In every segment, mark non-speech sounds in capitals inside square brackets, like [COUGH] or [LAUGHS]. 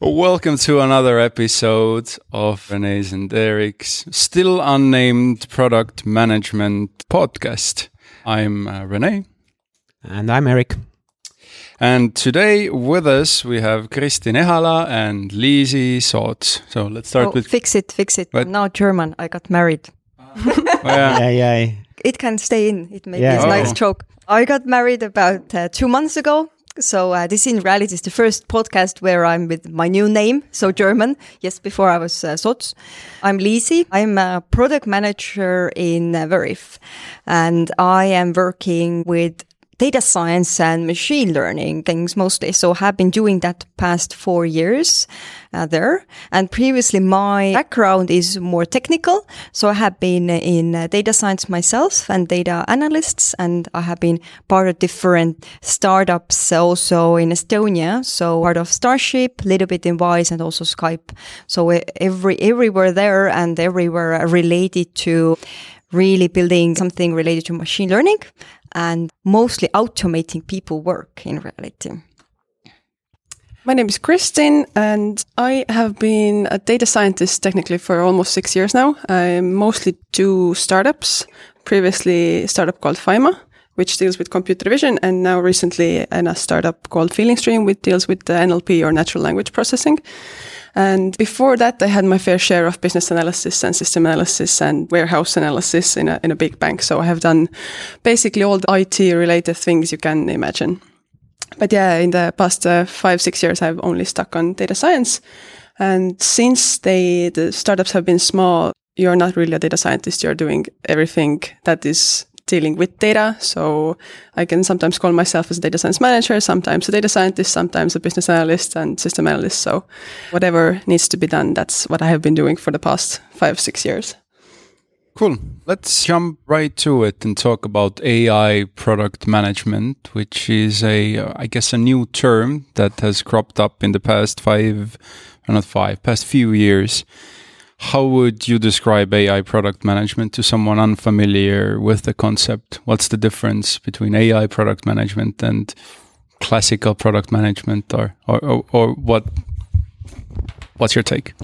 Welcome to another episode of Rene's and Erik's still unnamed product management podcast. I'm uh, Renee. And I'm Eric. And today with us we have Kristin Ehala and Liisi Soots. So let's start oh, with. Fix it, fix it. I'm now German. I got married. [LAUGHS] oh, yeah. yeah, yeah. It can stay in. It may yeah. be a oh. nice joke. I got married about uh, two months ago so uh, this in reality is the first podcast where I'm with my new name, so German. Yes, before I was uh, Soots. I'm Liisi. I'm a product manager in uh, Veriff, and I am working with data science and machine learning things mostly. So have been doing that past four years uh, there. And previously my background is more technical. So I have been in uh, data science myself and data analysts and I have been part of different startups also in Estonia. So part of Starship, a little bit in Wise and also Skype. So every, everywhere there and everywhere related to really building something related to machine learning and mostly automating people work in reality. My name is Kristin, and I have been a data scientist technically for almost six years now. I mostly do startups. Previously, a startup called Fyma, which deals with computer vision, and now recently in a startup called FeelingStream, which deals with the NLP or natural language processing. And before that, I had my fair share of business analysis and system analysis and warehouse analysis in a, in a big bank. So I have done basically all the IT related things you can imagine. But yeah, in the past uh, five, six years, I've only stuck on data science. And since they, the startups have been small, you're not really a data scientist. You're doing everything that is dealing with data. So I can sometimes call myself as a data science manager, sometimes a data scientist, sometimes a business analyst and system analyst. So whatever needs to be done, that's what I have been doing for the past five, six years. Cool. Let's jump right to it and talk about AI product management, which is a, I guess, a new term that has cropped up in the past five, or not five, past few years. How would you describe AI product management to someone unfamiliar with the concept? What's the difference between AI product management and classical product management, or or, or, or what? What's your take?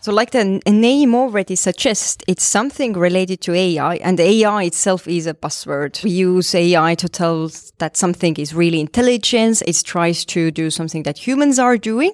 So, like the name already suggests, it's something related to AI, and AI itself is a buzzword. We use AI to tell that something is really intelligent. It tries to do something that humans are doing.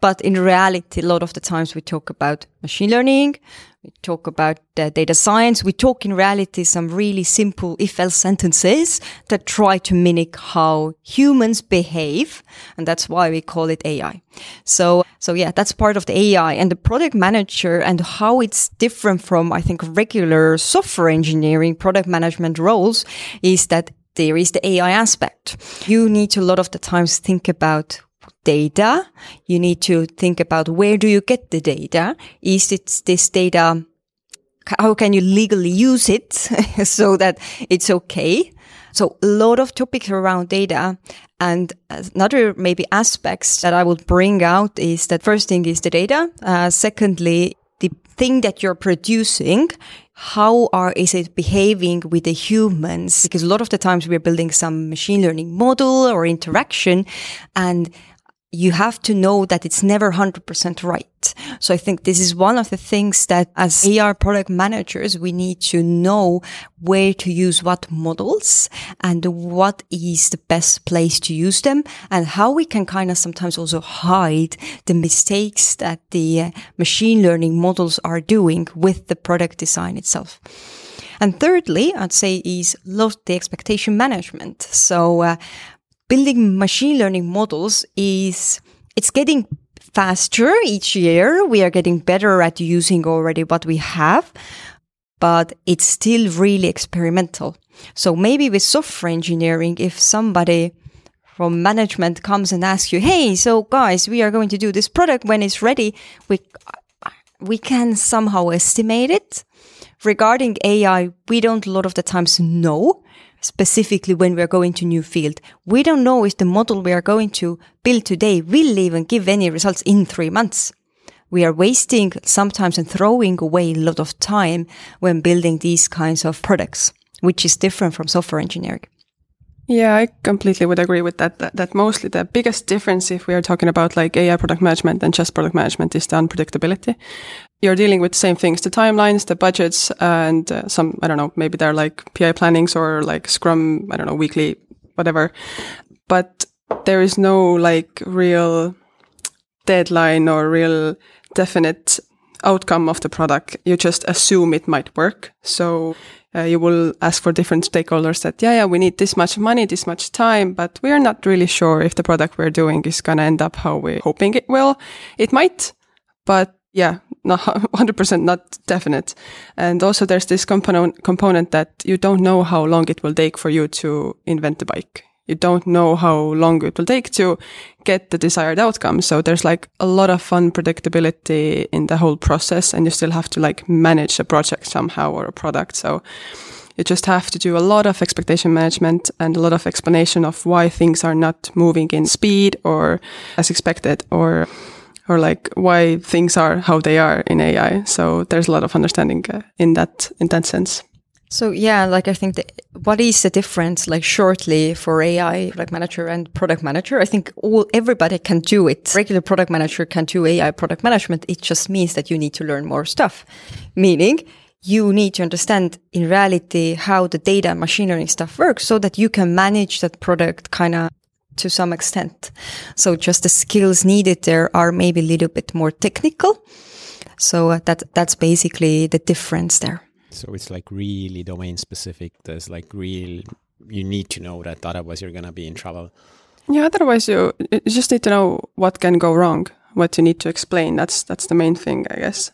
But in reality, a lot of the times we talk about machine learning, we talk about uh, data science, we talk in reality some really simple if else sentences that try to mimic how humans behave. And that's why we call it AI. So, so yeah, that's part of the AI and the product manager and how it's different from, I think, regular software engineering product management roles is that there is the AI aspect. You need to a lot of the times think about data. You need to think about where do you get the data? Is it this data? How can you legally use it [LAUGHS] so that it's okay? So a lot of topics around data and another maybe aspects that I would bring out is that first thing is the data. Uh, secondly, the thing that you're producing how are is it behaving with the humans because a lot of the times we're building some machine learning model or interaction and you have to know that it's never 100% right. So I think this is one of the things that as AI product managers, we need to know where to use what models and what is the best place to use them and how we can kind of sometimes also hide the mistakes that the machine learning models are doing with the product design itself. And thirdly, I'd say is load the expectation management. So, uh, building machine learning models is it's getting faster each year. We are getting better at using already what we have, but it's still really experimental. So maybe with software engineering, if somebody from management comes and asks you, Hey, so guys, we are going to do this product when it's ready. We, we can somehow estimate it. Regarding AI, we don't a lot of the times know specifically when we are going to new field. We don't know if the model we are going to build today will even give any results in three months. We are wasting sometimes and throwing away a lot of time when building these kinds of products, which is different from software engineering. Yeah, I completely would agree with that, that. That mostly the biggest difference, if we are talking about like AI product management and just product management, is the unpredictability. You're dealing with the same things: the timelines, the budgets, and uh, some I don't know, maybe they're like PI plannings or like Scrum, I don't know, weekly, whatever. But there is no like real deadline or real definite outcome of the product. You just assume it might work. So uh, you will ask for different stakeholders that, yeah, yeah, we need this much money, this much time, but we are not really sure if the product we're doing is going to end up how we're hoping it will. It might, but yeah, not [LAUGHS] 100% not definite. And also there's this component, component that you don't know how long it will take for you to invent the bike you don't know how long it will take to get the desired outcome. So there's like a lot of unpredictability in the whole process and you still have to like manage a project somehow or a product. So you just have to do a lot of expectation management and a lot of explanation of why things are not moving in speed or as expected or or like why things are how they are in AI. So there's a lot of understanding uh, in that in that sense. So yeah, like I think what is the difference, like shortly for AI product manager and product manager? I think all everybody can do it. Regular product manager can do AI product management. It just means that you need to learn more stuff, meaning you need to understand in reality how the data machine learning stuff works so that you can manage that product kind of to some extent. So just the skills needed there are maybe a little bit more technical. So uh, that that's basically the difference there. So it's like really domain specific. There's like real, you need to know that otherwise you're going to be in trouble. Yeah, otherwise you, you just need to know what can go wrong, what you need to explain. That's, that's the main thing, I guess.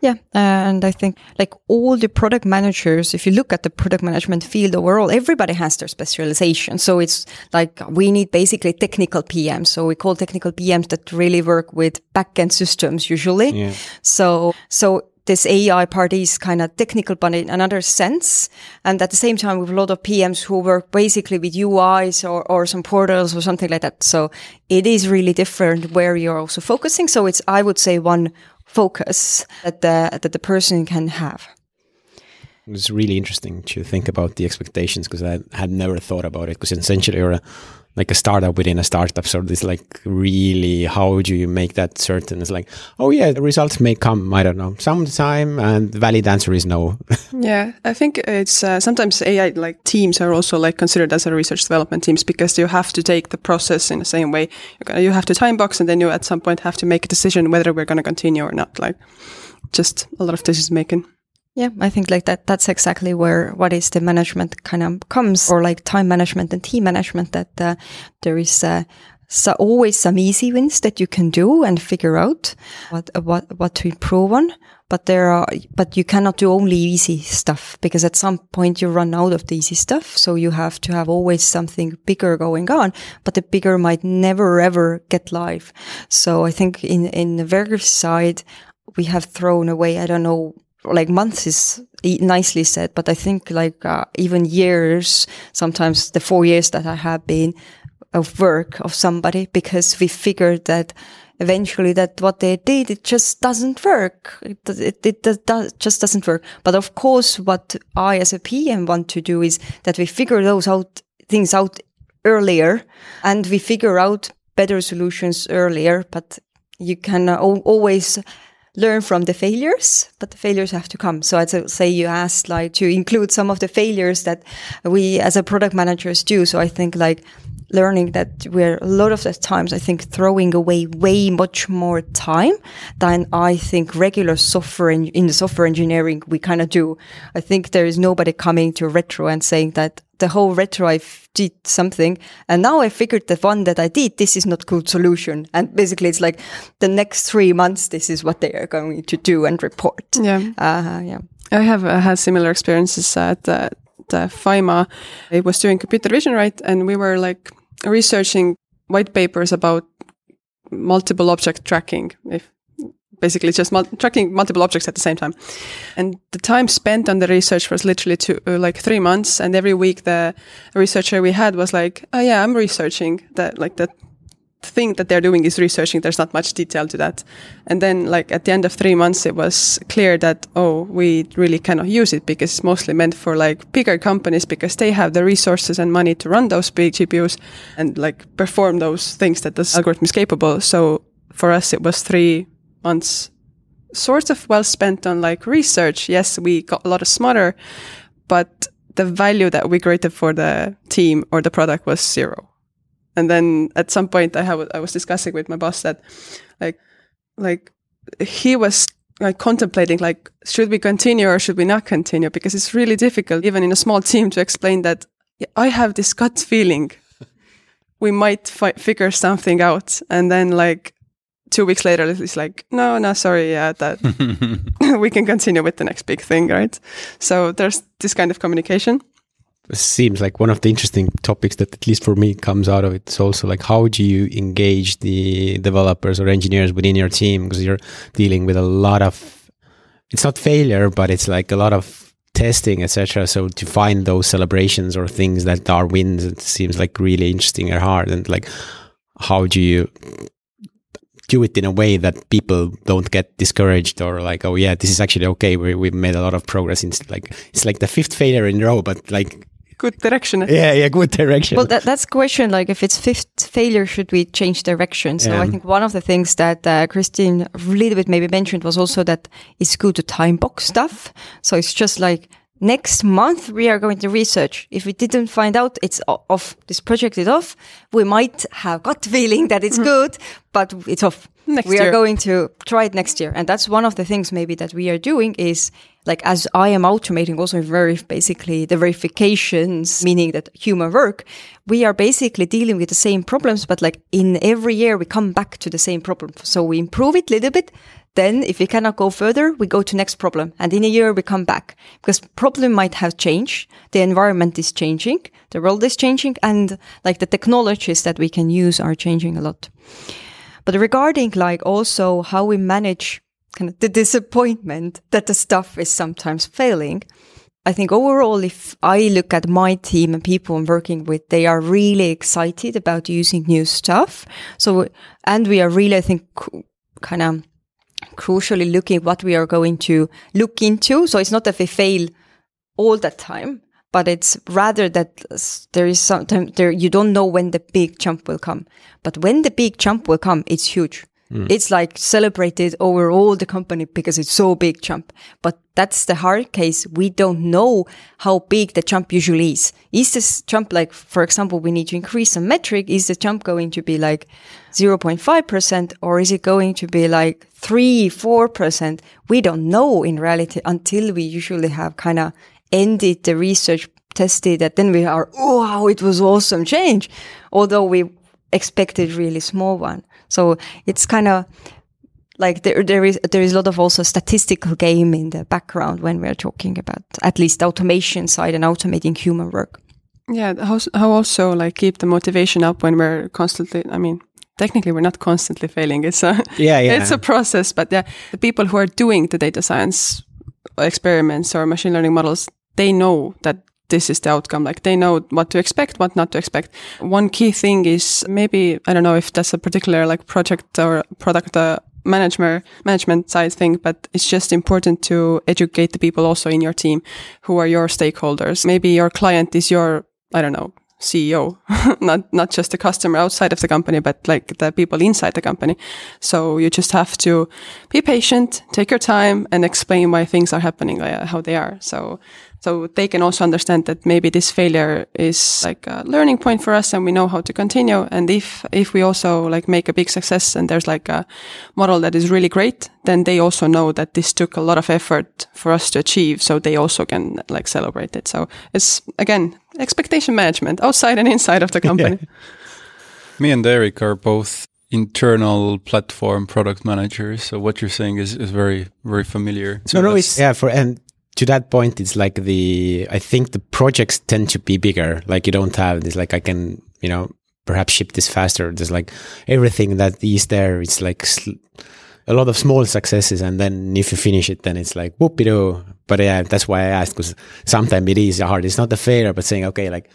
Yeah. Uh, and I think like all the product managers, if you look at the product management field overall, everybody has their specialization. So it's like we need basically technical PMs. So we call technical PMs that really work with backend systems usually. Yeah. So, so this AI part is kind of technical, but in another sense. And at the same time, have a lot of PMs who work basically with UIs or, or some portals or something like that. So it is really different where you're also focusing. So it's, I would say, one focus that the, that the person can have. It's really interesting to think about the expectations because I had never thought about it because essentially you're a like a startup within a startup. So this like really, how do you make that certain? It's like, oh yeah, the results may come. I don't know, sometime, and the valid answer is no. [LAUGHS] yeah, I think it's uh, sometimes AI like teams are also like considered as a research development teams because you have to take the process in the same way. You have to time box, and then you at some point have to make a decision whether we're going to continue or not. Like, just a lot of decision making. Yeah, I think like that, that's exactly where what is the management kind of comes or like time management and team management that uh, there is uh, so always some easy wins that you can do and figure out what, what, what to improve on. But there are, but you cannot do only easy stuff because at some point you run out of the easy stuff. So you have to have always something bigger going on, but the bigger might never ever get live. So I think in, in the Veriff side, we have thrown away, I don't know, like months is nicely said, but I think like uh, even years, sometimes the four years that I have been of work of somebody because we figured that eventually that what they did, it just doesn't work. It, it, it, it does, just doesn't work. But of course, what I as a PM want to do is that we figure those out, things out earlier and we figure out better solutions earlier, but you can uh, always learn from the failures, but the failures have to come. So I'd say you asked like to include some of the failures that we as a product managers do. So I think like learning that we're a lot of the times, I think throwing away way much more time than I think regular software in, in the software engineering we kind of do. I think there is nobody coming to retro and saying that the whole retro I did something and now I figured the one that I did, this is not good solution. And basically it's like the next three months, this is what they are going to do and report. Yeah. Uh, yeah. I have uh, had similar experiences at uh, the Fyma. I was doing computer vision, right? And we were like researching white papers about multiple object tracking, if basically just mul- tracking multiple objects at the same time. And the time spent on the research was literally two, uh, like three months. And every week the researcher we had was like, oh yeah, I'm researching that, like that thing that they're doing is researching. There's not much detail to that. And then like at the end of three months, it was clear that, oh, we really cannot use it because it's mostly meant for like bigger companies because they have the resources and money to run those big GPUs and like perform those things that this algorithm is capable. So for us, it was three months sort of well spent on like research. Yes, we got a lot of smarter, but the value that we created for the team or the product was zero. And then at some point I have, I was discussing with my boss that like, like he was like contemplating like, should we continue or should we not continue? Because it's really difficult, even in a small team to explain that I have this gut feeling we might fi- figure something out. And then like two weeks later, it's like, no, no, sorry, yeah, that [LAUGHS] we can continue with the next big thing, right? So there's this kind of communication. It seems like one of the interesting topics that, at least for me, comes out of it is also like how do you engage the developers or engineers within your team because you're dealing with a lot of, it's not failure, but it's like a lot of testing, etc. So to find those celebrations or things that are wins, it seems like really interesting and hard. And like, how do you do it in a way that people don't get discouraged or like, oh yeah, this is actually okay. We we've made a lot of progress. It's like it's like the fifth failure in a row, but like good direction. Yeah, yeah, good direction. Well, that, that's question. Like, if it's fifth failure, should we change direction? So yeah. I think one of the things that uh, Kristin a little bit maybe mentioned was also that it's good to time box stuff. So it's just like next month we are going to research. If we didn't find out it's off, this project is off, we might have got [LAUGHS] feeling that it's mm-hmm. good, but it's off. Next we year. are going to try it next year. And that's one of the things maybe that we are doing is like as I am automating also very basically the verifications, meaning that human work, we are basically dealing with the same problems, but like in every year we come back to the same problem. So we improve it a little bit, then if we cannot go further, we go to next problem. And in a year, we come back because problem might have changed. The environment is changing. The world is changing. And like the technologies that we can use are changing a lot. But regarding like also how we manage kind of the disappointment that the stuff is sometimes failing, I think overall, if I look at my team and people I'm working with, they are really excited about using new stuff. So, and we are really, I think, kind of crucially looking what we are going to look into. So it's not that we fail all the time, but it's rather that there is sometimes there you don't know when the big jump will come. But when the big jump will come, it's huge. Mm. It's like celebrated over all the company because it's so big jump. But that's the hard case. We don't know how big the jump usually is. Is this jump like, for example, we need to increase some metric? Is the jump going to be like 0.5% or is it going to be like 3, 4%? We don't know in reality until we usually have kind of ended the research tested that then we are, oh, wow, it was awesome change. Although we expected really small one. So it's kind of like there, there is there is a lot of also statistical game in the background when we're talking about at least automation side and automating human work. Yeah, how how also like keep the motivation up when we're constantly. I mean, technically we're not constantly failing. It's a yeah, [LAUGHS] yeah. it's a process. But yeah, the people who are doing the data science experiments or machine learning models, they know that this is the outcome. Like they know what to expect, what not to expect. One key thing is maybe, I don't know if that's a particular like project or product uh, management management side thing, but it's just important to educate the people also in your team who are your stakeholders. Maybe your client is your, I don't know, CEO, [LAUGHS] not not just the customer outside of the company, but like the people inside the company. So you just have to be patient, take your time, and explain why things are happening, uh, how they are. So so they can also understand that maybe this failure is like a learning point for us and we know how to continue. And if, if we also like make a big success and there's like a model that is really great, then they also know that this took a lot of effort for us to achieve. So they also can like celebrate it. So it's again, expectation management outside and inside of the [LAUGHS] company. Yeah. Me and Erik are both internal platform product managers. So what you're saying is, is very, very familiar. No, no, it's, yeah, for, and to that point, it's like the, I think the projects tend to be bigger. Like you don't have this, like I can, you know, perhaps ship this faster. There's like everything that is there. It's like a lot of small successes. And then if you finish it, then it's like whoopie doo. But yeah, that's why I asked because sometimes it is hard. It's not a failure, but saying, okay, like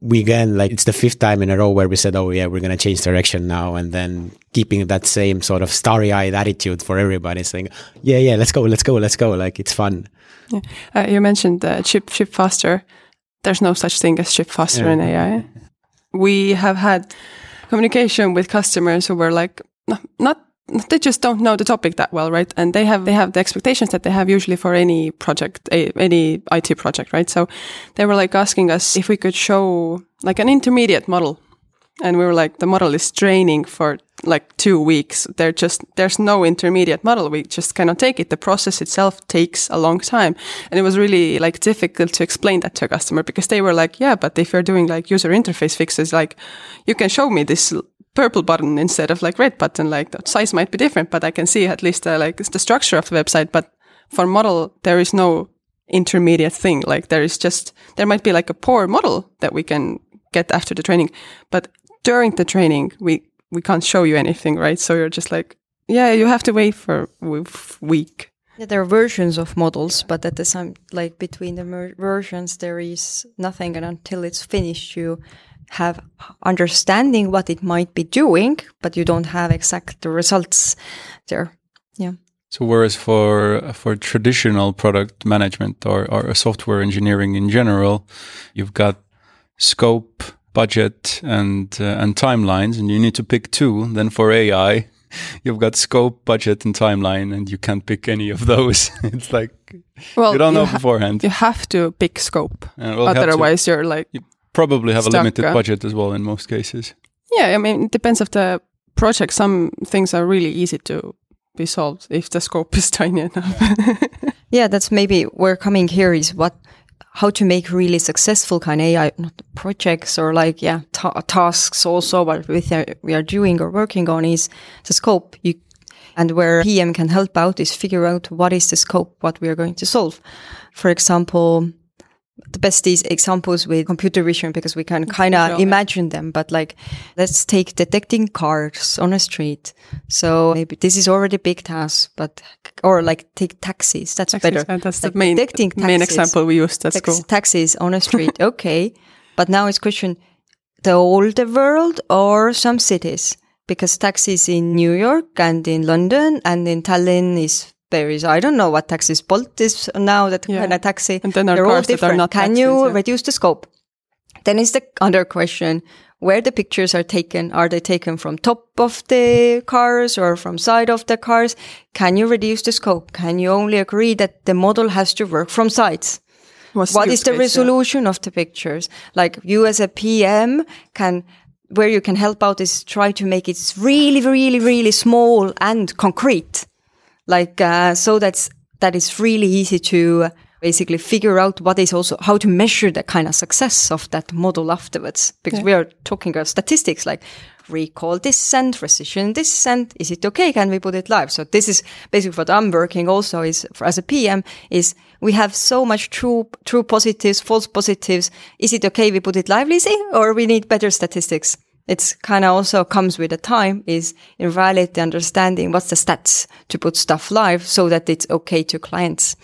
we again like it's the fifth time in a row where we said, "Oh yeah, we're gonna change direction now," and then keeping that same sort of starry-eyed attitude for everybody, saying, "Yeah, yeah, let's go, let's go, let's go!" Like it's fun. Yeah. Uh, you mentioned uh, ship ship faster. There's no such thing as ship faster Yeah. in AI. We have had communication with customers who were like, not they just don't know the topic that well, right? And they have they have the expectations that they have usually for any project, a, any IT project, right? So they were like asking us if we could show like an intermediate model, and we were like, the model is training for like two weeks. They're just there's no intermediate model. We just cannot take it. The process itself takes a long time, and it was really like difficult to explain that to a customer because they were like, yeah, but if you're doing like user interface fixes, like you can show me this purple button instead of like red button. Like the size might be different, but I can see at least uh, like the structure of the website. But for model, there is no intermediate thing. Like there is just there might be like a poor model that we can get after the training, but during the training we we can't show you anything, right? So you're just like, yeah, you have to wait for a week. Yeah, there are versions of models, but at the same, like between the versions, there is nothing, and until it's finished, you have understanding what it might be doing, but you don't have exact results there. Yeah. So whereas for for traditional product management or, or software engineering in general, you've got scope, budget, and uh, and timelines, and you need to pick two. Then for AI, [LAUGHS] you've got scope, budget, and timeline, and you can't pick any of those. [LAUGHS] it's like Well, you don't know ha- beforehand. you have to pick scope. Uh, well, you have to Otherwise, you're like, probably have a limited budget as well in most cases. yeah. I mean, it depends of the project. Some things are really easy to be solved if the scope [LAUGHS] is tiny enough. [LAUGHS] Yeah, that's maybe where coming here is what how to make really successful kind of AI not projects or like yeah ta- tasks also what we, th- we are doing or working on is the scope you and where PM can help out is figure out what is the scope what we are going to solve. For example, the best is examples with computer vision because we can kind of yeah. imagine them. But like, let's take detecting cars on a street. So maybe this is already a big task, but or like take taxis. That's better. Uh, That's Like the main detecting main taxis. example we used. That's Tax- cool. Taxis on a street. [LAUGHS] okay. But now it's question the older world or some cities because taxis in New York and in London and in Tallinn is there is I don't know what taxis Bolt is now that Yeah. kind of taxi. And then They're all that are different. not Can taxis, you yeah. reduce the scope? Then is the other question where the pictures are taken. Are they taken from top of the cars or from side of the cars? Can you reduce the scope? Can you only agree that the model has to work from sides? What's what use is the case, yeah. resolution of the pictures like you as a pm can where you can help out is try to make it really really really small and concrete like uh, so that's that is really easy to basically figure out what is also how to measure the kind of success of that model afterwards. Because we are talking about statistics like recall this and precision this and is it okay? Can we put it live? So this is basically what i'm working also is for, as a pm is we have so much true true positives false positives. Is it okay we put it live Lizzie or we need better statistics it's kind of also comes with the time is in reality understanding what's the stats to put stuff live so that it's okay to clients.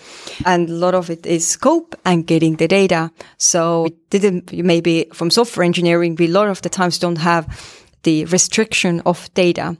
And a lot of it is scope and getting the data. So we didn't maybe from software engineering, we a lot of the times don't have the restriction of data.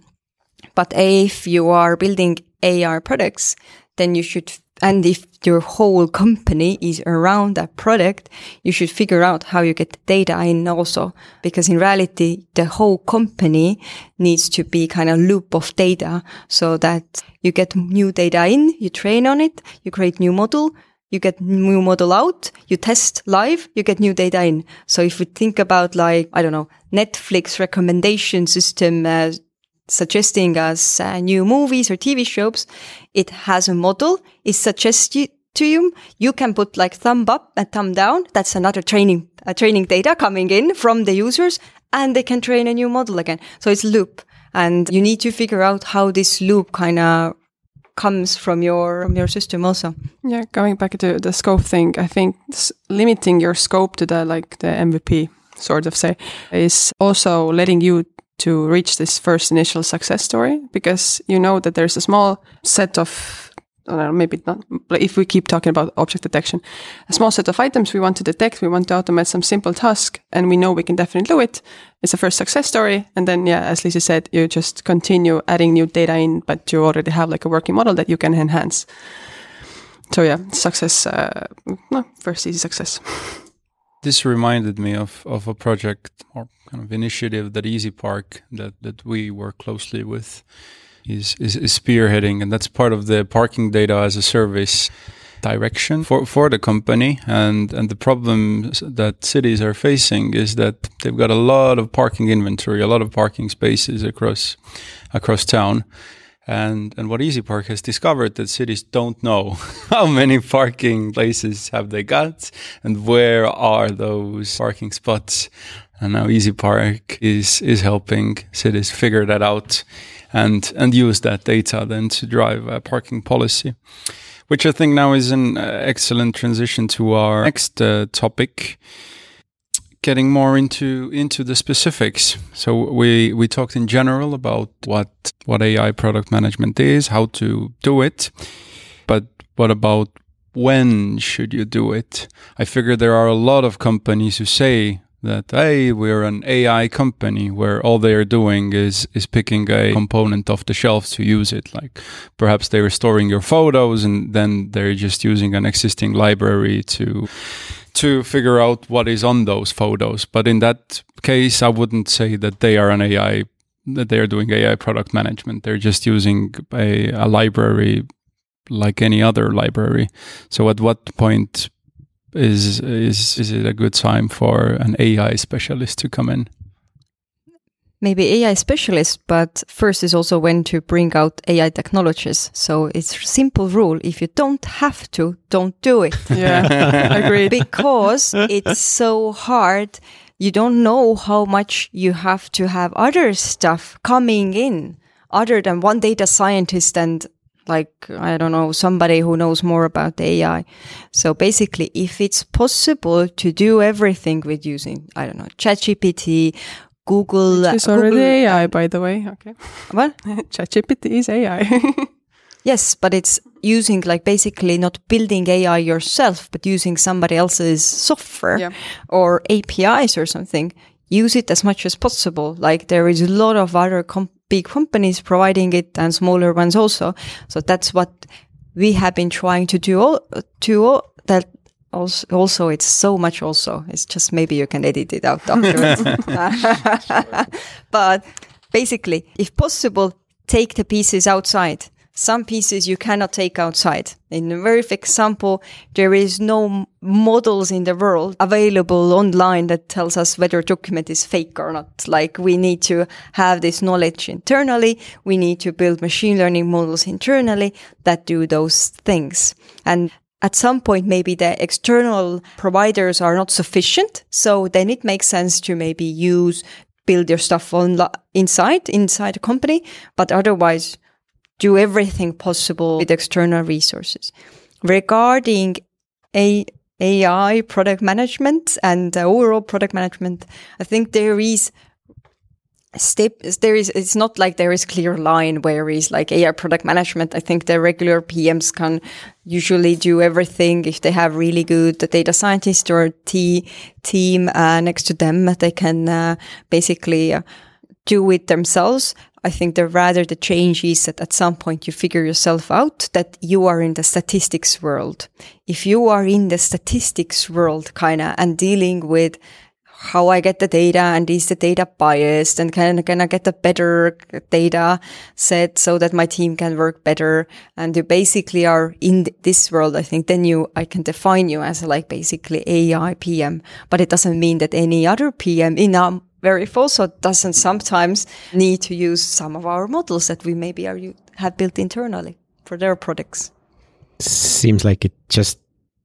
But if you are building AI products, then you should, and if your whole company is around that product, you should figure out how you get the data in also. Because in reality, the whole company needs to be kind of loop of data so that you get new data in, you train on it, you create new model, you get new model out, you test live, you get new data in. So if we think about like, I don't know, Netflix recommendation system, uh, suggesting us uh, new movies or TV shows, it has a model. It suggests you to you. You can put like thumb up and thumb down. That's another training, uh, training data coming in from the users and they can train a new model again. So it's loop and you need to figure out how this loop kind of comes from your, from your system also. Yeah, going back to the scope thing, I think limiting your scope to the like the MVP sort of say is also letting you to reach this first initial success story because you know that there's a small set of or maybe not, but if we keep talking about object detection, a small set of items we want to detect, we want to automate some simple task, and we know we can definitely do it. It's a first success story. And then, yeah, as Liisi said, you just continue adding new data in, but you already have like a working model that you can enhance. So yeah, success, uh, no, first easy success. [LAUGHS] This reminded me of, of a project or kind of initiative that EasyPark that, that we work closely with is, is, is spearheading, and that's part of the parking data as a service direction for, for the company. And, and the problems that cities are facing is that they've got a lot of parking inventory, a lot of parking spaces across across town. And and what EasyPark has discovered that cities don't know [LAUGHS] how many parking places have they got and where are those parking spots. And now EasyPark is is helping cities figure that out and and use that data then to drive a parking policy. Which I think now is an uh, excellent transition to our next uh, topic getting more into into the specifics. So we we talked in general about what what AI product management is, how to do it, but what about when should you do it? I figure there are a lot of companies who say that hey we're an AI company where all they are doing is is picking a component off the shelf to use it like perhaps they are storing your photos and then they're just using an existing library to to figure out what is on those photos. But in that case, I wouldn't say that they are an AI, that they are doing AI product management. They're just using a, a library like any other library. So at what point is is is it a good time for an AI specialist to come in? Maybe AI specialist, but first is also when to bring out AI technologies. So it's simple rule. If you don't have to, don't do it. [LAUGHS] Yeah, [LAUGHS] agreed. Because it's so hard. You don't know how much you have to have other stuff coming in other than one data scientist and like I don't know somebody who knows more about AI. So basically, if it's possible to do everything with using I don't know ChatGPT Google. It's already Google, AI, by the way. Okay. What? [LAUGHS] ChatGPT is AI. [LAUGHS] yes, but it's using like basically not building AI yourself, but using somebody else's software Yeah. or APIs or something. Use it as much as possible. Like there is a lot of other com- big companies providing it and smaller ones also. So that's what we have been trying to do. All, to all, that also, also it's so much also. It's just maybe you can edit it out afterwards. [LAUGHS] [LAUGHS] But basically if possible take the pieces outside. Some pieces you cannot take outside. In a very example there is no models in the world available online that tells us whether a document is fake or not. Like we need to have this knowledge internally. We need to build machine learning models internally that do those things. And at some point maybe the external providers are not sufficient. So then it makes sense to maybe use build your stuff on inside inside a company but otherwise do everything possible with external resources. Regarding a AI product management and overall product management I think there is step there is it's not like there is clear line where is like AI product management. I think the regular PMs can usually do everything if they have really good data scientist or T team uh, next to them. They can uh, basically uh, do it themselves. I think the rather the change is that at some point you figure yourself out that you are in the statistics world. If you are in the statistics world kind of and dealing with how I get the data and is the data biased and can, can I get a better data set so that my team can work better? And you basically are in this world. I think then you, I can define you as like basically AI PM, but it doesn't mean that any other PM in a very also doesn't sometimes need to use some of our models that we maybe are, have built internally for their products. Seems like it just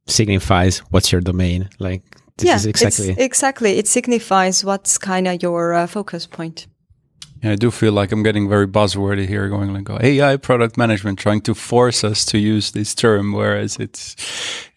signifies what's your domain. Like this yeah, is exactly exactly. It signifies what's kind of your uh, focus point. Yeah, I do feel like I'm getting very buzzwordy here, going like oh, AI product management, trying to force us to use this term, whereas it's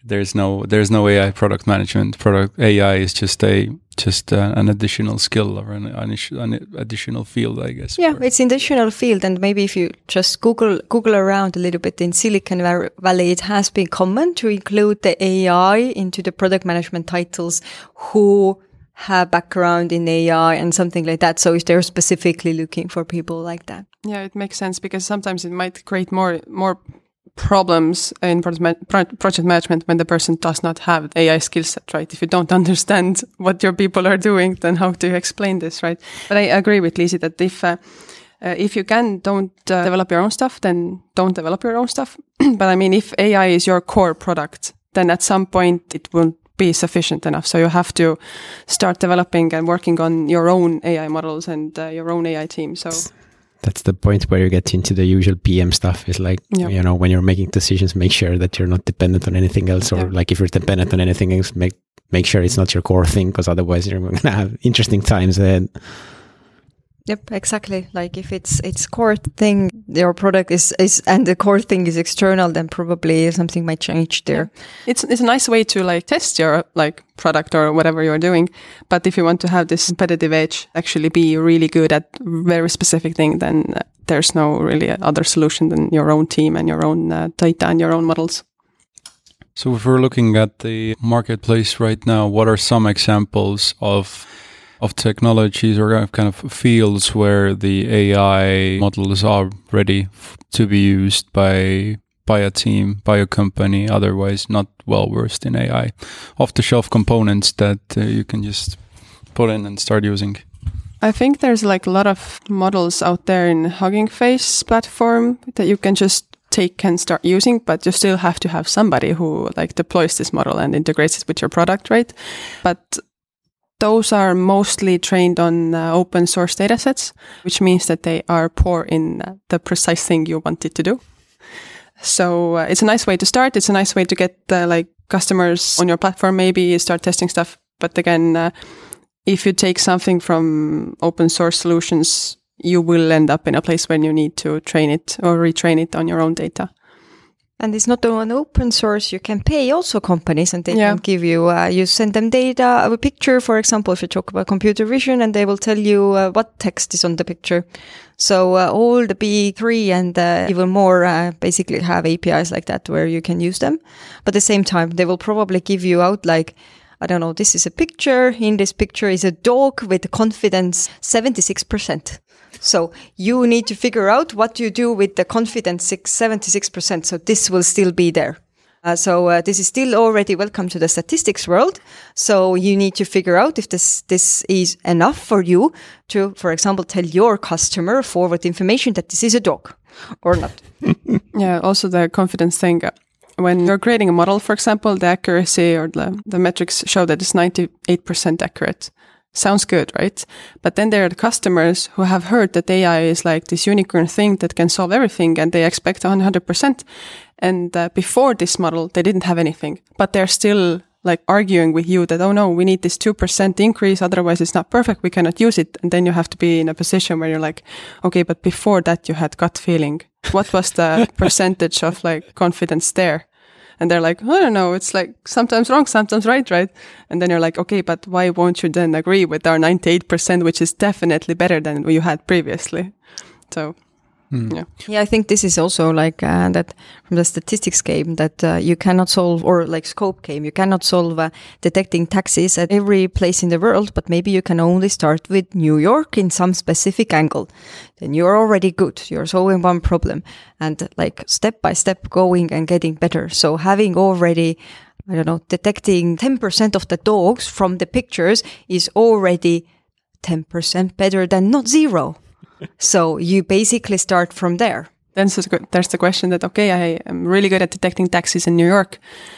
there's no there's no AI product management. Product AI is just a just uh, an additional skill or an, an, an additional field, I guess. Yeah, it's an additional field, and maybe if you just Google Google around a little bit in Silicon Valley, it has been common to include the AI into the product management titles who have background in AI and something like that. So if they're specifically looking for people like that. Yeah, it makes sense because sometimes it might create more more problems in project management when the person does not have AI skill set, right? If you don't [LAUGHS] understand what your people are doing, then how do you explain this, right? But I agree with Liisi that if uh, uh, if you can, don't uh, develop your own stuff, then don't develop your own stuff. [CLEARS THROAT] but I mean, if AI is your core product, then at some point it won't be sufficient enough. So you have to start developing and working on your own AI models and uh, your own AI team. So that's the point where you get into the usual PM stuff. Is like you know when you're making decisions, make sure that you're not dependent on anything else, or like if you're dependent on anything else, make make sure it's not your core thing, because otherwise you're going to have interesting times ahead. Yep, exactly. Like if it's it's core thing, your product is is and the core thing is external, then probably something might change there. It's it's a nice way to like test your like product or whatever you're doing. But if you want to have this competitive edge, actually be really good at very specific thing, then uh, there's no really other solution than your own team and your own uh, data and your own models. So if we're looking at the marketplace right now, what are some examples of of technologies or kind of fields where the AI models are ready to be used by by a team, by a company, otherwise not well versed in AI, off the shelf components that uh, you can just put in and start using. I think there's like a lot of models out there in Hugging Face platform that you can just take and start using, but you still have to have somebody who like deploys this model and integrates it with your product, right? But those are mostly trained on uh, open source datasets, which means that they are poor in uh, the precise thing you want it to do. So uh, it's a nice way to start. It's a nice way to get uh, like customers on your platform, maybe start testing stuff. But again, uh, if you take something from open source solutions, you will end up in a place when you need to train it or retrain it on your own data. And it's not an open source. You can pay also companies and they yeah. can give you, uh, you send them data, a picture, for example, if you talk about computer vision and they will tell you uh, what text is on the picture. So uh, all the B3 and uh, even more uh, basically have APIs like that where you can use them. But at the same time, they will probably give you out like, I don't know, this is a picture. In this picture is a dog with confidence 76%. So you need to figure out what you do with the confidence 76%. So this will still be there. Uh, so uh, this is still already welcome to the statistics world. So you need to figure out if this this is enough for you to, for example, tell your customer forward information that this is a dog or not. [LAUGHS] yeah. Also the confidence thing. When you're creating a model, for example, the accuracy or the, the metrics show that it's 98% accurate. Sounds good, right? But then there are the customers who have heard that AI is like this unicorn thing that can solve everything and they expect 100%. And uh, before this model, they didn't have anything, but they're still like arguing with you that, oh no, we need this 2% increase. Otherwise it's not perfect. We cannot use it. And then you have to be in a position where you're like, okay, but before that you had gut feeling. What was the [LAUGHS] percentage of like confidence there? And they're like, I don't know. It's like sometimes wrong, sometimes right, right? And then you're like, okay, but why won't you then agree with our 98%, which is definitely better than what you had previously? So Mm. Yeah. yeah, I think this is also like uh, that from the statistics game that uh, you cannot solve, or like scope game, you cannot solve uh, detecting taxis at every place in the world, but maybe you can only start with New York in some specific angle. Then you're already good. You're solving one problem and like step by step going and getting better. So having already I don't know, detecting 10% of the dogs from the pictures is already 10% better than not zero so you basically start from there. Then there's the question that, okay, I am really good at detecting taxis in New York.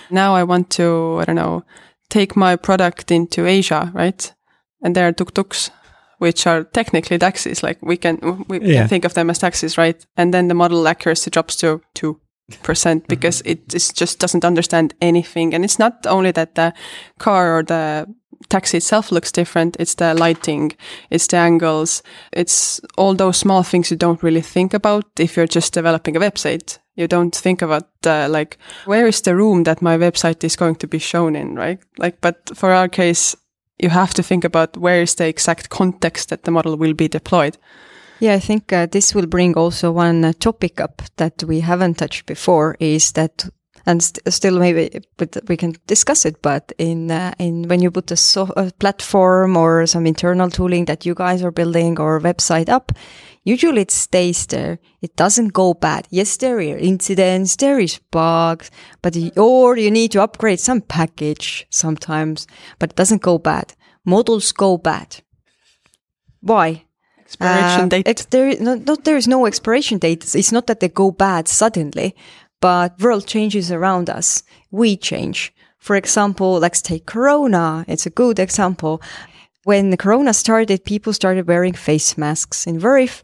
Now I want to, I don't know, take my product into Asia, right? And there are tuk-tuks, which are technically taxis. Like we can, we yeah. can think of them as taxis, right? And then the model accuracy drops to two percent because it it is just doesn't understand anything. And it's not only that the car or the taxi itself looks different. It's the lighting, it's the angles, it's all those small things you don't really think about if you're just developing a website. You don't think about uh, like where is the room that my website is going to be shown in, right? Like, but for our case, you have to think about where is the exact context that the model will be deployed. Yeah, I think uh, this will bring also one uh, topic up that we haven't touched before is that and st still maybe but we can discuss it but in uh, in when you put a, so a platform or some internal tooling that you guys are building or website up usually it stays there. It doesn't go bad. Yes there are incidents there is bugs but or you need to upgrade some package sometimes but it doesn't go bad. Models go bad. Why expiration uh, date. there, not, there is no expiration date. It's not that they go bad suddenly but world changes around us. We change. For example, let's take Corona. It's a good example. When the Corona started, people started wearing face masks. In Veriff,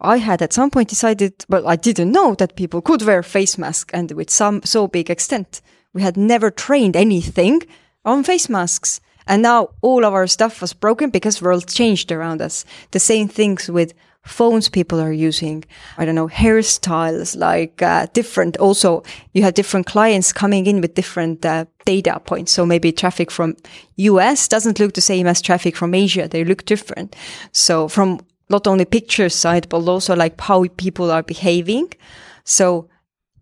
I had at some point decided, well, I didn't know that people could wear face masks and with some so big extent. We had never trained anything on face masks. And now all of our stuff was broken because world changed around us. The same things with phones people are using. I don't know, hairstyles, like uh, different. Also, you have different clients coming in with different uh, data points. So maybe traffic from US doesn't look the same as traffic from Asia. They look different. So from not only picture side, but also like how people are behaving. So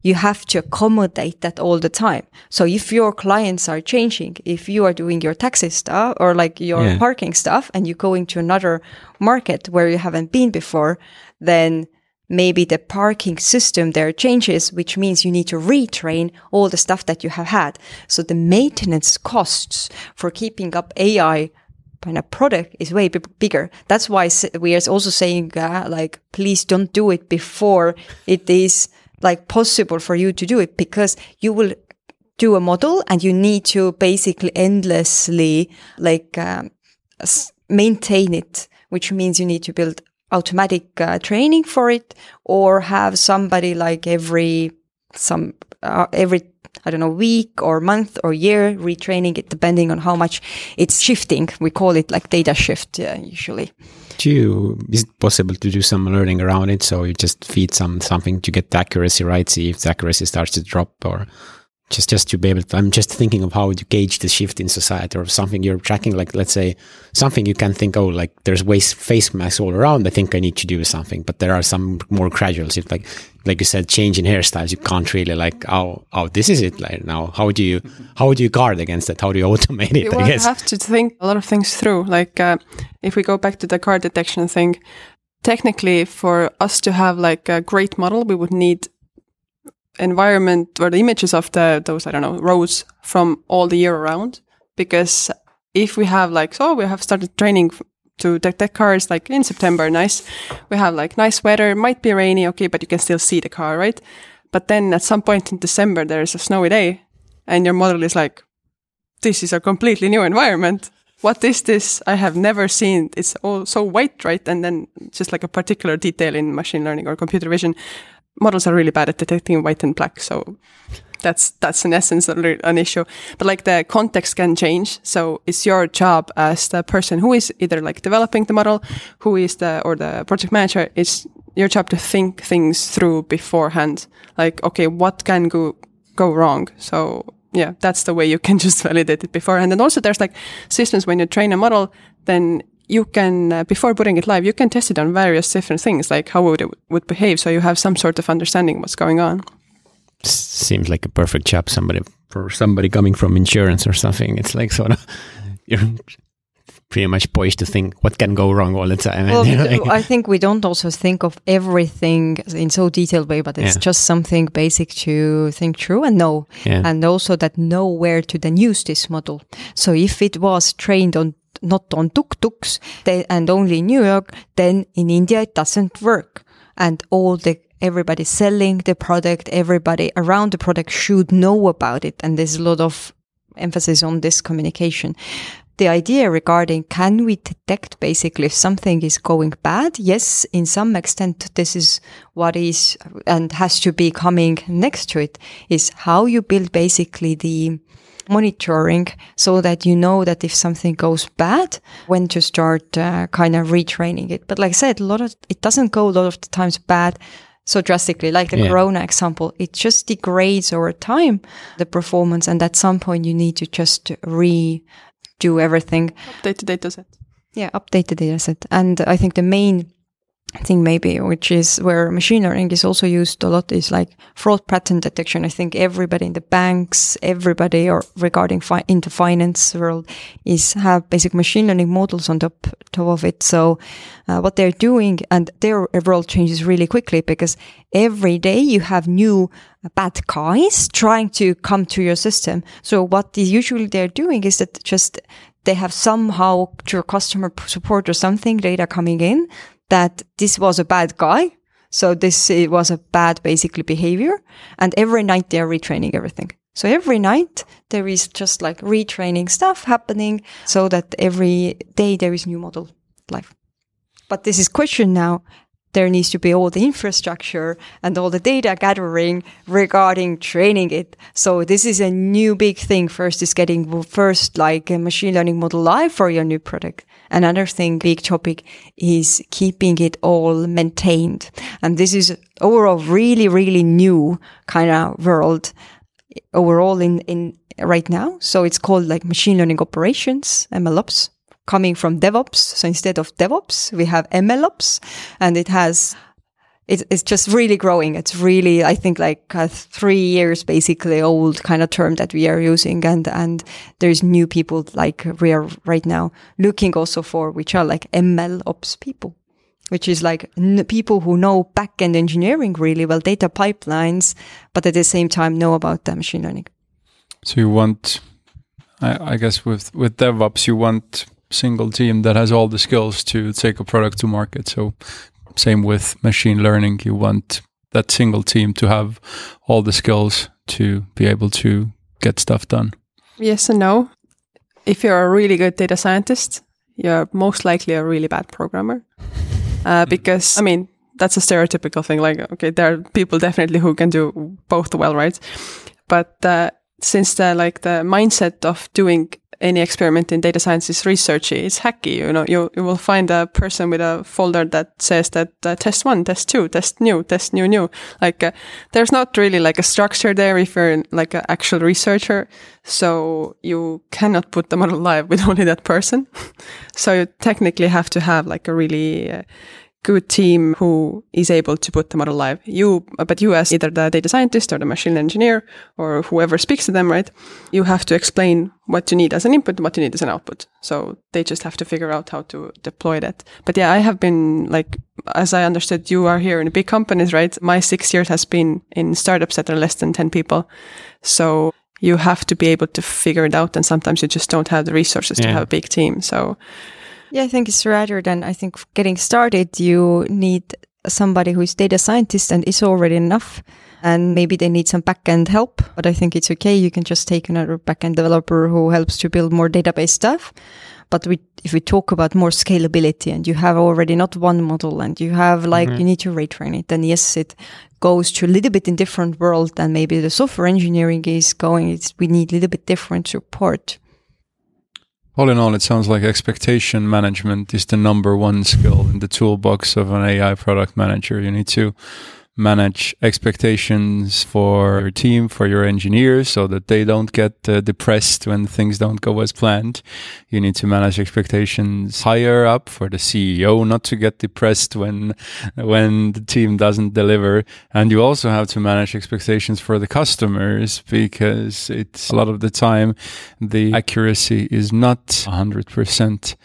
you have to accommodate that all the time. So if your clients are changing, if you are doing your taxi stuff or like your yeah. parking stuff and you're going to another market where you haven't been before, then maybe the parking system there changes, which means you need to retrain all the stuff that you have had. So the maintenance costs for keeping up AI kind of product is way bigger. That's why we are also saying, uh, like, please don't do it before it is like possible for you to do it because you will do a model and you need to basically endlessly like um, maintain it, which means you need to build automatic uh, training for it or have somebody like every some uh, every I don't know week or month or year retraining it depending on how much it's shifting. We call it like data shift uh, usually. Do you is it possible to do some learning around it? So you just feed some something to get the accuracy right? See if the accuracy starts to drop or just just to be able to i'm just thinking of how you gauge the shift in society or something. You're tracking like let's say something you can think oh like there's waste face masks all around. I think i need to do something. But there are some more gradual shift like like you said change in hairstyles. You can't really like oh oh this is it like now. How do you how do you guard against that? How do you [LAUGHS] automate it you i guess? have to think a lot of things through. Like uh, if we go back to the car detection thing technically for us to have like a great model we would need environment where the images of the those I don't know roads from all the year around. Because if we have like so we have started training to detect cars like in September nice. We have like nice weather might be rainy okay but you can still see the car right? But then at some point in December there's a snowy day and your model is like this is a completely new environment. What is this? I have never seen. It's all so white right? And then just like a particular detail in machine learning or computer vision models are really bad at detecting white and black. So that's that's in essence an issue. But like the context can change. So it's your job as the person who is either like developing the model, who is the or the project manager. It's your job to think things through beforehand. Like okay, what can go go wrong? So yeah, that's the way you can [LAUGHS] just validate it beforehand. And also there's like systems when you train a model, then you can uh, before putting it live you can test it on various different things like how would it would behave so you have some sort of understanding what's going on seems like a perfect job somebody for somebody coming from insurance or something it's like sort of [LAUGHS] you're pretty much poised to think what can go wrong all the time well, [LAUGHS] i think we don't also think of everything in so detailed way but it's yeah. just something basic to think through and know yeah. and also that know where to then use this model so if it was trained on not on tuk-tuks and only in New York, then in India it doesn't work. And all the everybody selling the product, everybody around the product should know about it. And there's a lot of emphasis on this communication. the idea regarding can we detect basically if something is going bad? Yes, in some extent, this is what is and has to be coming next to it is how you build basically the monitoring so that you know that if something goes bad, when to start uh, kind of retraining it. But like I said, a lot of it doesn't go a lot of the times bad so drastically, like the Yeah. Corona example. It just degrades over time the performance, and at some point you need to just redo everything. Update the data set. Yeah, update the data set. And I think the main thing maybe, which is where machine learning is also used a lot, is like fraud pattern detection. I think everybody in the banks, everybody or regarding fi- into finance world is have basic machine learning models on top, top of it. So uh, what they're doing and their world changes really quickly because every day you have new uh, bad guys trying to come to your system. So what is usually they're doing is that just they have somehow through customer support or something data coming in that this was a bad guy. So this was a bad basically behavior. And every night they're retraining everything. So every night there is just like retraining stuff happening so that every day there is new model life. But this is question now. There needs to be all the infrastructure and all the data gathering regarding training it. So this is a new big thing. First is getting first like a machine learning model live for your new product. Another thing, big topic is keeping it all maintained. And this is overall really, really new kind of world overall in, in right now. So it's called like machine learning operations, MLOps, coming from DevOps. So instead of DevOps, we have MLOps and it has, it, it's just really growing. It's really, I think like uh, three years basically old kind of term that we are using. And, and there's new people like we are right now looking also for, which are like MLOps people which is like n- people who know backend engineering really well, data pipelines, but at the same time know about the machine learning. So you want, I, I guess, with with DevOps, you want single team that has all the skills to take a product to market. So same with machine learning, you want that single team to have all the skills to be able to get stuff done. Yes and no. If you're a really good data scientist, you're most likely a really bad programmer. Uh, because, I mean, that's a stereotypical thing. Like, okay, there are people definitely who can do both well, right? But uh, since the like the mindset of doing any experiment in data science is researchy, it's hacky. You know, you you will find a person with a folder that says that uh, test one, test two, test new, test new, new. Like, uh, there's not really like a structure there if you're like an actual researcher. So you cannot put the model live with [LAUGHS] only that person. [LAUGHS] so you technically have to have like a really uh, good team who is able to put the model live. You, uh, but you as either the data scientist or the machine engineer or whoever speaks to them, right? You have to explain what you need as an input and what you need as an output. So they just have to figure out how to deploy that. But yeah, I have been like, as I understood, you are here in big companies, right? My six years has been in startups that are less than 10 people. So you have to be able to figure it out. And sometimes you just don't have the resources to have a big team. So Yeah, I think it's rather than I think getting started, you need somebody who is data scientist and is already enough. And maybe they need some backend help, but I think it's okay. You can just take another backend developer who helps to build more database stuff. But we, if we talk about more scalability and you have already not one model and you have like, mm-hmm. you need to retrain it, then yes, it goes to a little bit in different world than maybe the software engineering is going. It's, we need a little bit different support. All in all, it sounds like expectation management is the number one skill in the toolbox of an AI product manager. You need to manage expectations for your team, for your engineers, so that they don't get uh, depressed when things don't go as planned. You need to manage expectations higher up for the CEO not to get depressed when when the team doesn't deliver, and you also have to manage expectations for the customers because it's a lot of the time the accuracy is not 100%.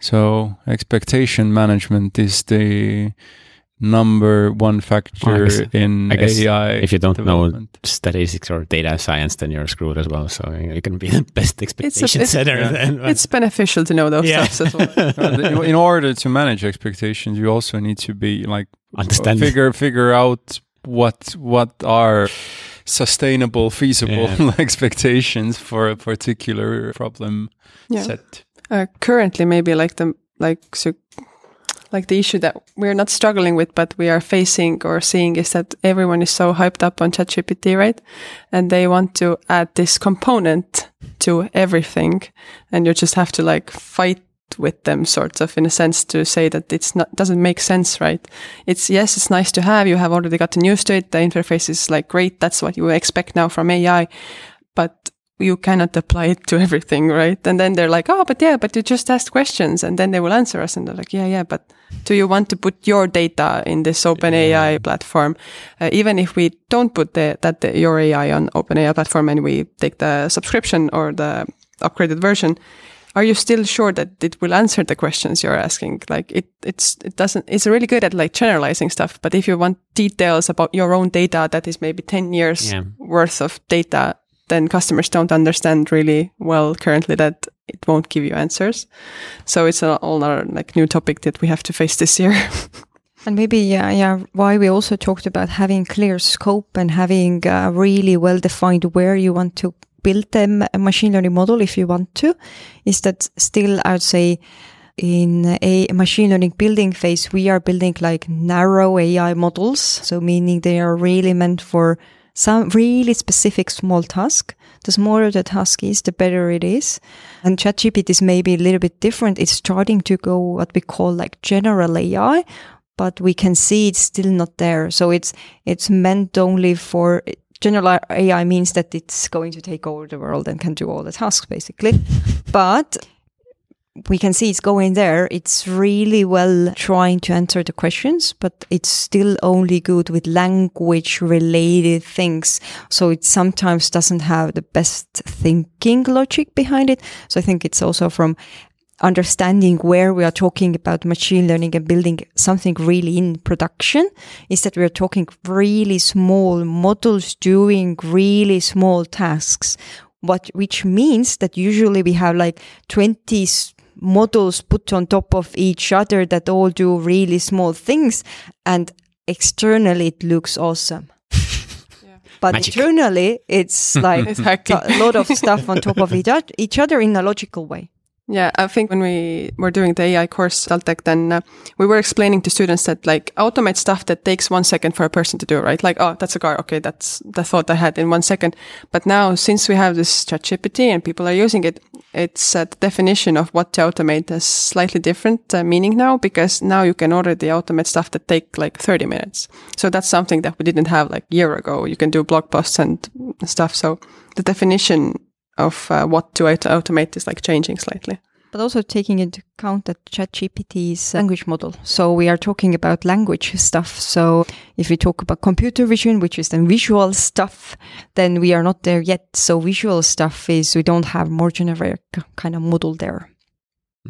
So expectation management is the number one factor Well, I guess- in I guess AI. if you don't know statistics or data science, then you're screwed as well. So you can be [LAUGHS] the best expectation it's- setter. yeah. then, it's beneficial to know those Yeah. stuff as well. [LAUGHS] In order to manage expectations, you also need to be like Understand. figure figure out what what are sustainable, feasible Yeah. [LAUGHS] expectations for a particular problem Yeah. set. Uh, currently, maybe like the like so, like the issue that we're not struggling with, but we are facing or seeing is that everyone is so hyped up on ChatGPT, right? And they want to add this component to everything, and you just have to like fight with them sort of in a sense to say that it's not doesn't make sense right it's yes it's nice to have you have already gotten used to it the interface is like great that's what you expect now from ai but you cannot apply it to everything right and then they're like oh but yeah but you just ask questions and then they will answer us and they're like yeah yeah but do you want to put your data in this open ai yeah. platform uh, even if we don't put the, that the, your ai on open ai platform and we take the subscription or the upgraded version are you still sure that it will answer the questions you're asking like it it's it doesn't it's really good at like generalizing stuff but if you want details about your own data that is maybe 10 years yeah. worth of data then customers don't understand really well currently that it won't give you answers so it's a whole other like new topic that we have to face this year [LAUGHS] And maybe, yeah, yeah, why we also talked about having clear scope and having uh, really well defined where you want to build a machine learning model if you want to, is that still I would say in a machine learning building phase, we are building like narrow AI models. So meaning they are really meant for some really specific small task. The smaller the task is, the better it is. And ChatGPT is maybe a little bit different. It's starting to go what we call like general AI, but we can see it's still not there. So it's, it's meant only for general AI means that it's going to take over the world and can do all the tasks basically. but we can see it's going there. It's really well trying to answer the questions, but it's still only good with language related things. So it sometimes doesn't have the best thinking logic behind it. So I think it's also from understanding where we are talking about machine learning and building something really in production is that we're talking really small models doing really small tasks what which means that usually we have like 20 models put on top of each other that all do really small things and externally it looks awesome [LAUGHS] but Magic. internally it's [LAUGHS] like a [LAUGHS] lot of stuff on top of each other in a logical way yeah, I think when we were doing the AI course, Taltech, then uh, we were explaining to students that like automate stuff that takes one second for a person to do, right? Like, oh, that's a car. Okay, that's the thought I had in one second. But now, since we have this ChatGPT and people are using it, it's uh, the definition of what to automate has slightly different uh, meaning now because now you can already automate stuff that take like 30 minutes. So that's something that we didn't have like a year ago. You can do blog posts and stuff. So the definition of uh, what to automate is like changing slightly. But also taking into account that ChatGPT is a language model. So we are talking about language stuff. So if we talk about computer vision, which is then visual stuff, then we are not there yet. So visual stuff is we don't have more generic kind of model there.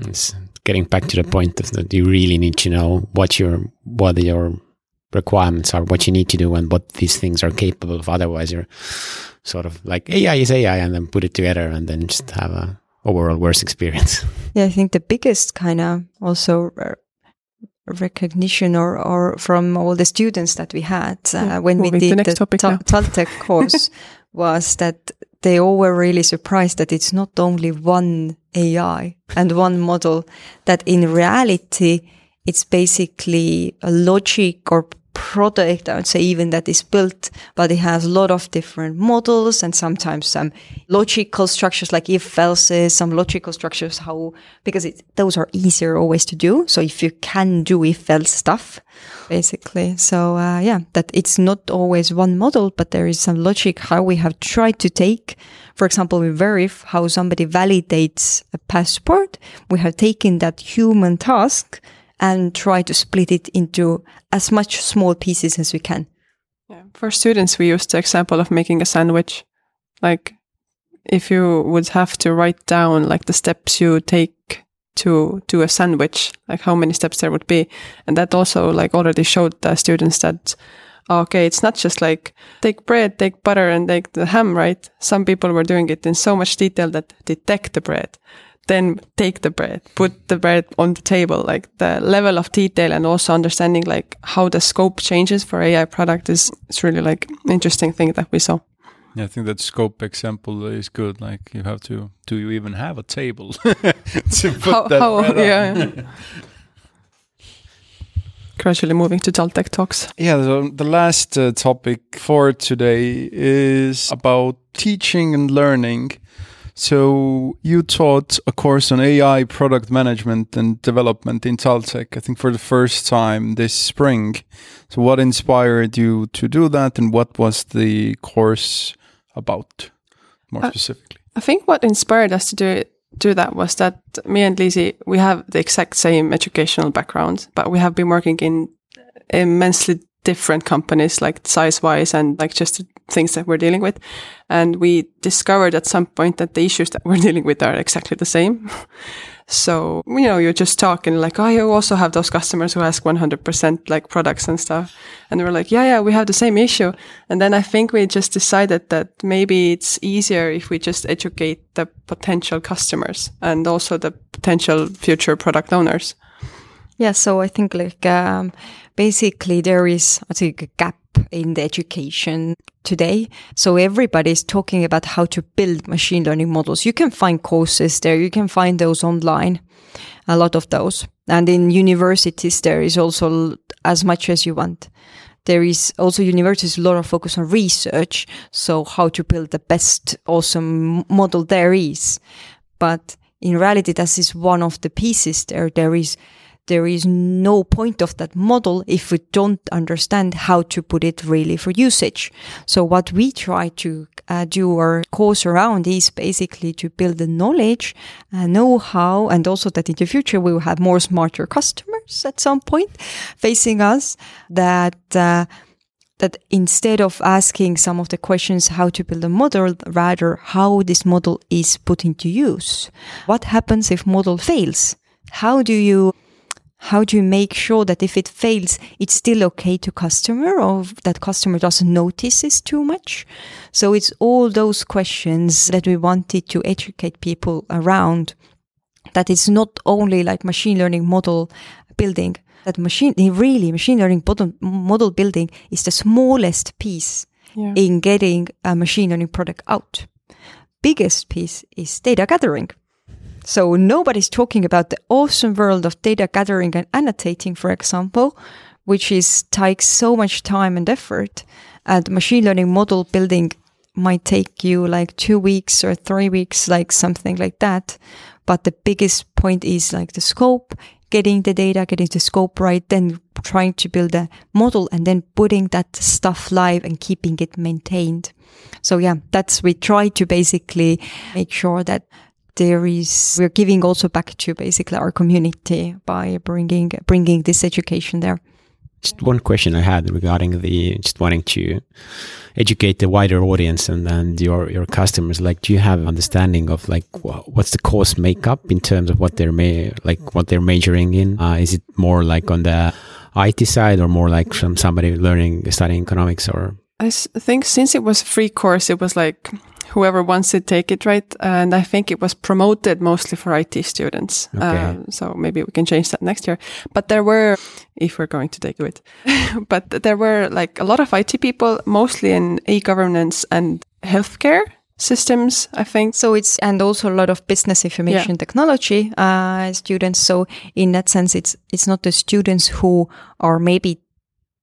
It's getting back to the point that you really need to know what your what your requirements are, what you need to do, and what these things are capable of. Otherwise, you're sort of like AI is AI, and then put it together, and then just have a overall worse experience. [LAUGHS] Yeah, I think the biggest kind of also recognition or, or from all the students that we had uh, when we did the, the Taltech [LAUGHS] course was that they all were really surprised that it's not only one AI and one model, that in reality, it's basically a logic or product, I would say even that is built, but it has a lot of different models and sometimes some logical structures like if else's, some logical structures, how, because it, those are easier always to do. So if you can do if else stuff, basically. So, uh, yeah, that it's not always one model, but there is some logic how we have tried to take, for example, we verify how somebody validates a passport. We have taken that human task and try to split it into as much small pieces as we can. Yeah. For students, we used the example of making a sandwich. Like if you would have to write down like the steps you take to do a sandwich, like how many steps there would be. And that also like already showed the students that oh, okay, it's not just like take bread, take butter and take the ham, right? Some people were doing it in so much detail that detect the bread then take the bread, put the bread on the table. Like the level of detail and also understanding like how the scope changes for AI product is, it's really like interesting thing that we saw. Yeah, I think that scope example is good. Like you have to, do you even have a table [LAUGHS] to put How- that how- bread on? yeah. [LAUGHS] [LAUGHS] Gradually moving to Taltech talks. Yeah, the, the last uh, topic for today is about teaching and learning. So you taught a course on AI product management and development in Taltech, I think for the first time this spring. So what inspired you to do that and what was the course about more Uh, specifically? I think what inspired us to do it, do that was that me and Liisi, we have the exact same educational background, but we have been working in immensely different companies, like size wise and like just things that we're dealing with. And we discovered at some point that the issues that we're [LAUGHS] dealing with are exactly the same. [LAUGHS] so, you know, you're just talking like, oh, you also have those customers who ask 100% like products and stuff. And we're like, yeah, yeah, we have the same issue. And then I think we just decided that maybe it's easier if we just educate the potential customers and also the potential future product owners. Yeah, so I think like um, basically there is I think a gap in the education today. So everybody is talking about how to build machine learning models. You can find courses there, you can find those online, a lot of those. And in universities there is also as much as you want. There is also universities a lot of focus on research, so how to build the best awesome model there is. But in reality, this is one of the pieces there. There is there is no point of that model if we don't understand how to put it really for usage. So what we try to uh, do our course around is basically to build the knowledge, uh, know-how, and also that in the future we will have more smarter customers at some point facing us that, uh, that instead of asking some of the questions how to build a model, rather how this model is put into use. What happens if model fails? How do you how do you make sure that if it fails, it's still okay to customer or that customer doesn't notice this too much? So it's all those questions that we wanted to educate people around that it's not only like machine learning model building, that machine, really machine learning model, model building is the smallest piece Yeah. in getting a machine learning product out. Biggest piece is data gathering. So nobody's talking about the awesome world of data gathering and annotating, for example, which is takes so much time and effort. Uh, and machine learning model building might take you like two weeks or three weeks, like something like that. But the biggest point is like the scope, getting the data, getting the scope right, then trying to build a model and then putting that stuff live and keeping it maintained. So yeah, that's, we try to basically make sure that there is, we're giving also back to basically our community by bringing, bringing this education there. Just one question I had regarding the just wanting to educate the wider audience and, and your your customers. Like, do you have understanding of like wha- what's the course makeup in terms of what they're ma- like what they're majoring in? Uh, is it more like on the IT side or more like from somebody learning studying economics or I s- think since it was a free course, it was like whoever wants to take it, right? And I think it was promoted mostly for IT students. Okay. Um, so maybe we can change that next year. But there were, if we're going to take it, [LAUGHS] but there were like a lot of IT people, mostly in e-governance and healthcare systems, I think. So it's, and also a lot of business information technology, uh, students. So in that sense, it's, it's not the students who are maybe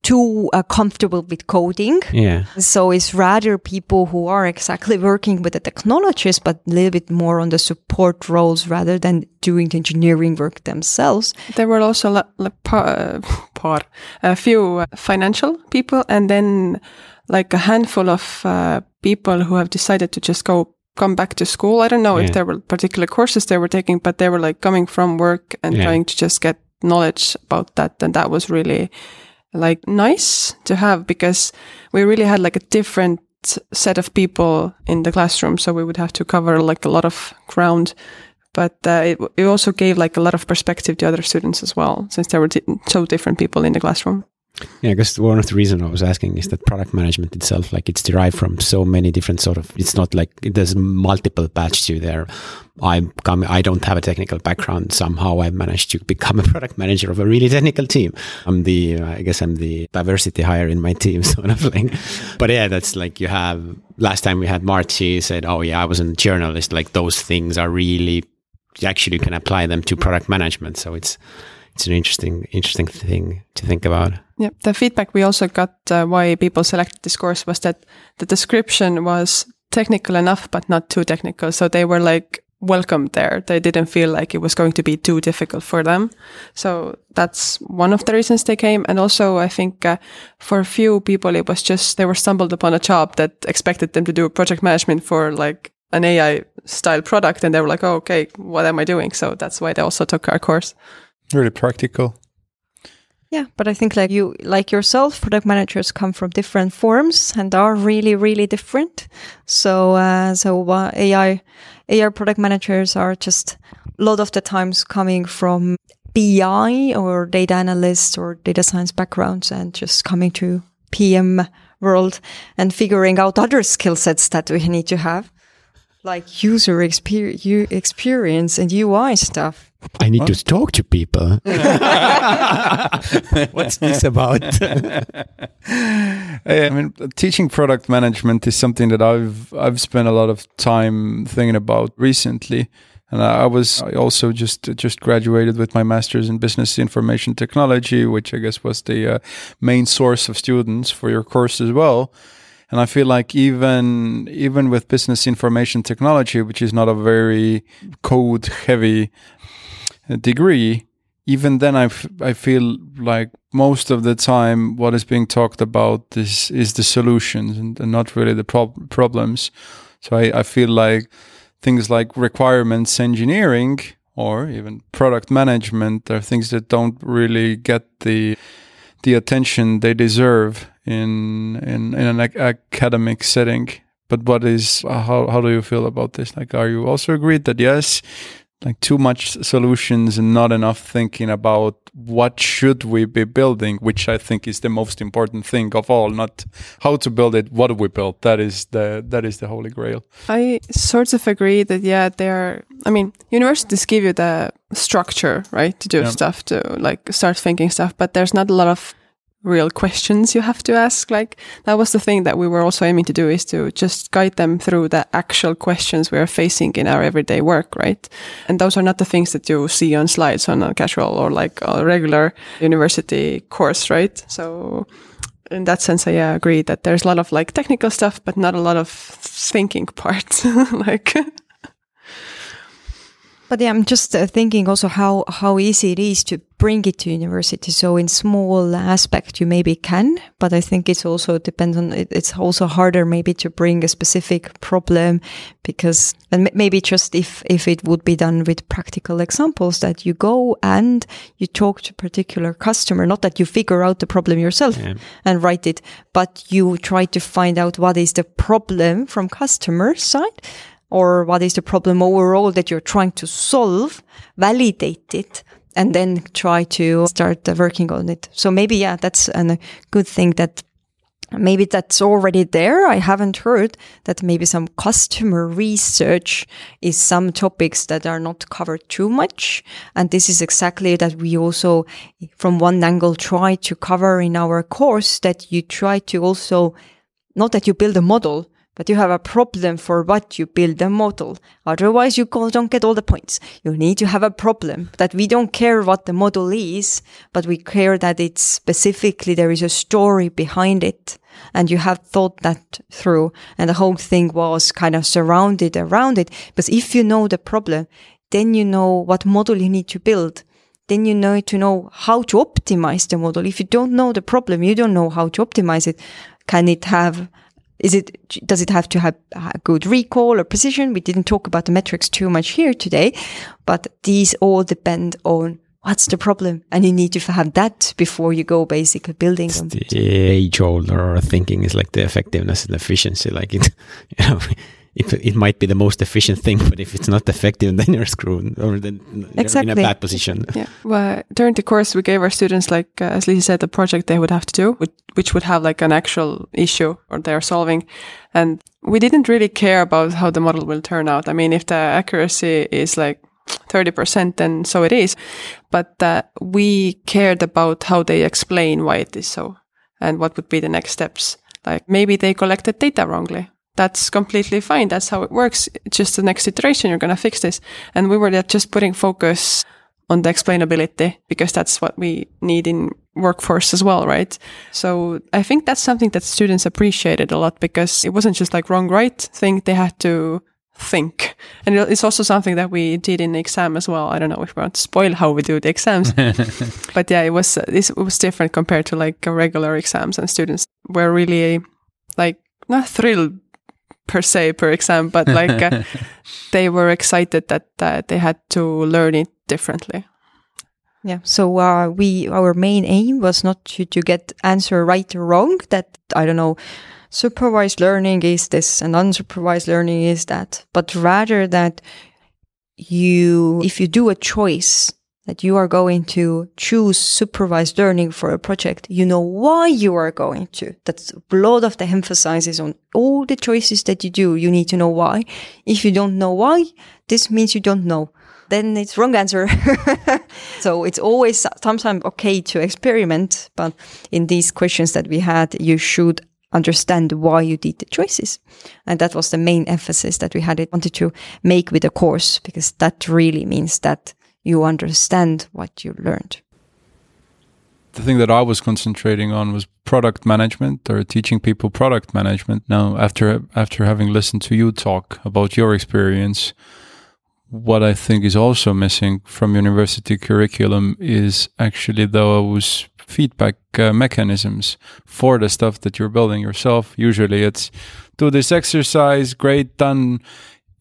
too uh, comfortable with coding. yeah So it's rather people who are exactly working with the technologies, but a little bit more on the support roles rather than doing the engineering work themselves. There were also la- la- pa- uh, [LAUGHS] par, a few uh, financial people, and then like a handful of uh, people who have decided to just go come back to school. I don't know Yeah. if there were particular courses they were taking, but they were like coming from work and Yeah. trying to just get knowledge about that, and that was really like nice to have because we really had like a different set of people in the classroom, so we would have to cover like a lot of ground. But uh, it, it also gave like a lot of perspective to other students as well since there were so different people in the classroom Yeah, because one of the reasons I was asking is that product management itself, like it's derived from so many different sort of. It's not like there's multiple paths to there. I come. I don't have a technical background. Somehow I managed to become a [LAUGHS] product manager of a really technical team. I'm the. Uh, I guess I'm the diversity hire in my team, [LAUGHS] sort of like. But yeah, that's like you have. Last time we had Marty said, "Oh yeah, I was a journalist." Like those things are really. Actually, you can apply them to product management. So it's it's an interesting interesting thing to think about. Yeah, the feedback we also got uh, why people selected this course was that the description was technical enough but not too technical. So they were like welcomed there. They didn't feel like it was going to be too difficult for them. So that's one of the reasons they came. And also, I think uh, for a few people, it was just they were stumbled upon a job that expected them to do project management for like an AI style product, and they were like, "Oh, okay, what am I doing?" So that's why they also took our course. Really practical. Yeah, but I think like you, like yourself, product managers come from different forms and are really, really different. So, uh, so uh, AI, AI product managers are just a lot of the times coming from BI or data analyst or data science backgrounds and just coming to PM world and figuring out other skill sets that we need to have, like user exper- experience and UI stuff. I need to talk to people. [LAUGHS] What's this about? [LAUGHS] I mean, teaching product management is something that I've I've spent a lot of time thinking about recently. And I was I also just just graduated with my master's in business information technology, which I guess was the uh, main source of students for your course as well. And I feel like even even with business information technology, which is not a very code heavy degree, even then I, I feel like most of the time what is being talked about is is the solutions and, and not really the prob- problems. So I, I feel like things like requirements engineering or even product management are things that don't really get the the attention they deserve in in, in an ac- academic setting. But what is how how do you feel about this? Like, are you also agreed that yes, like too much solutions and not enough thinking about what should we be building which i think is the most important thing of all not how to build it what do we build that is the that is the holy grail i sort of agree that yeah there are, i mean universities give you the structure right to do yeah. stuff to like start thinking stuff but there's not a lot of real questions you have to ask. Like that was the thing that we were also aiming to do is to just guide them through the actual questions we are facing in our everyday work, right? And those are not the things that you see on slides on a casual or like a regular university course, right? So in that sense, I yeah, agree that there's a lot of like technical stuff, but not a lot of thinking [LAUGHS] part. like but yeah, I'm just uh, thinking also how how easy it is to bring it to university. So in small aspect, you maybe can, but I think it's also depends on. It, it's also harder maybe to bring a specific problem because and maybe just if if it would be done with practical examples that you go and you talk to particular customer, not that you figure out the problem yourself yeah. and write it, but you try to find out what is the problem from customer side or what is the problem overall that you're trying to solve, validate it, and then try to start working on it. So maybe, yeah, that's a good thing that maybe that's already there. I haven't heard that maybe some customer research is some topics that are not covered too much. And this is exactly that we also, from one angle, try to cover in our course that you try to also, not that you build a model, but you have a problem for what you build a model. Otherwise, you don't get all the points. You need to have a problem that we don't care what the model is, but we care that it's specifically there is a story behind it. And you have thought that through. And the whole thing was kind of surrounded around it. Because if you know the problem, then you know what model you need to build then you need to know how to optimize the model. If you don't know the problem, you don't know how to optimize it. Can it have is it, does it have to have a good recall or precision? We didn't talk about the metrics too much here today, but these all depend on what's the problem and you need to have that before you go basically building them the age old or thinking is like the effectiveness and efficiency like it [LAUGHS] you know if it might be the most efficient thing, [LAUGHS] but if it's not effective, then you're screwed or then you're in a bad position. [LAUGHS] Yeah. Well, during the course, we gave our students, like, uh, as Liisi said, a project they would have to do, which, which would have like an actual issue or they're solving. And we didn't really care about how the model will turn out. I mean, if the accuracy is like 30%, then so it is. But uh, we cared about how they explain why it is so and what would be the next steps. Like maybe they collected data wrongly. That's completely fine. That's how it works. It's just the next iteration. You're going to fix this. And we were just putting focus on the explainability because that's what we need in workforce as well, right? So I think that's something that students appreciated a lot because it wasn't just like wrong, right thing. They had to think. And it's also something that we did in the exam as well. I don't know if we want to spoil how we do the exams, [LAUGHS] but yeah, it was, this it was different compared to like regular exams and students were really like not thrilled per se per exam, but like uh, [LAUGHS] they were excited that uh, they had to learn it differently. Yeah. So uh, we our main aim was not to, to get answer right or wrong. That I don't know, supervised learning is this and unsupervised learning is that, but rather that you, if you do a choice that you are going to choose supervised learning for a project, you know why you are going to. That's a lot of the emphasis is on all the choices that you do. You need to know why. If you don't know why, this means you don't know then it's wrong answer. [LAUGHS] so it's always sometimes okay to experiment, but in these questions that we had, you should understand why you did the choices. And that was the main emphasis that we had it wanted to make with the course, because that really means that you understand what you learned. the thing that I was concentrating on was product management or teaching people product management. Now, after after having listened to you talk about your experience, what I think is also missing from university curriculum is actually those feedback uh, mechanisms for the stuff that you're building yourself. Usually, it's do this exercise, great, done.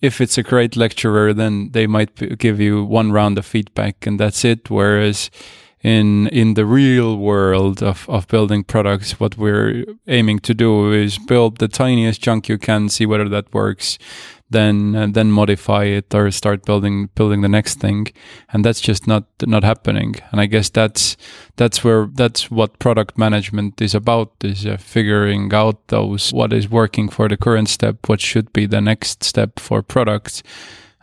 If it's a great lecturer, then they might p- give you one round of feedback and that's it. Whereas in in the real world of, of building products, what we're aiming to do is build the tiniest chunk you can, see whether that works, then uh, then modify it or start building building the next thing, and that's just not not happening. And I guess that's that's where that's what product management is about is uh, figuring out those what is working for the current step, what should be the next step for products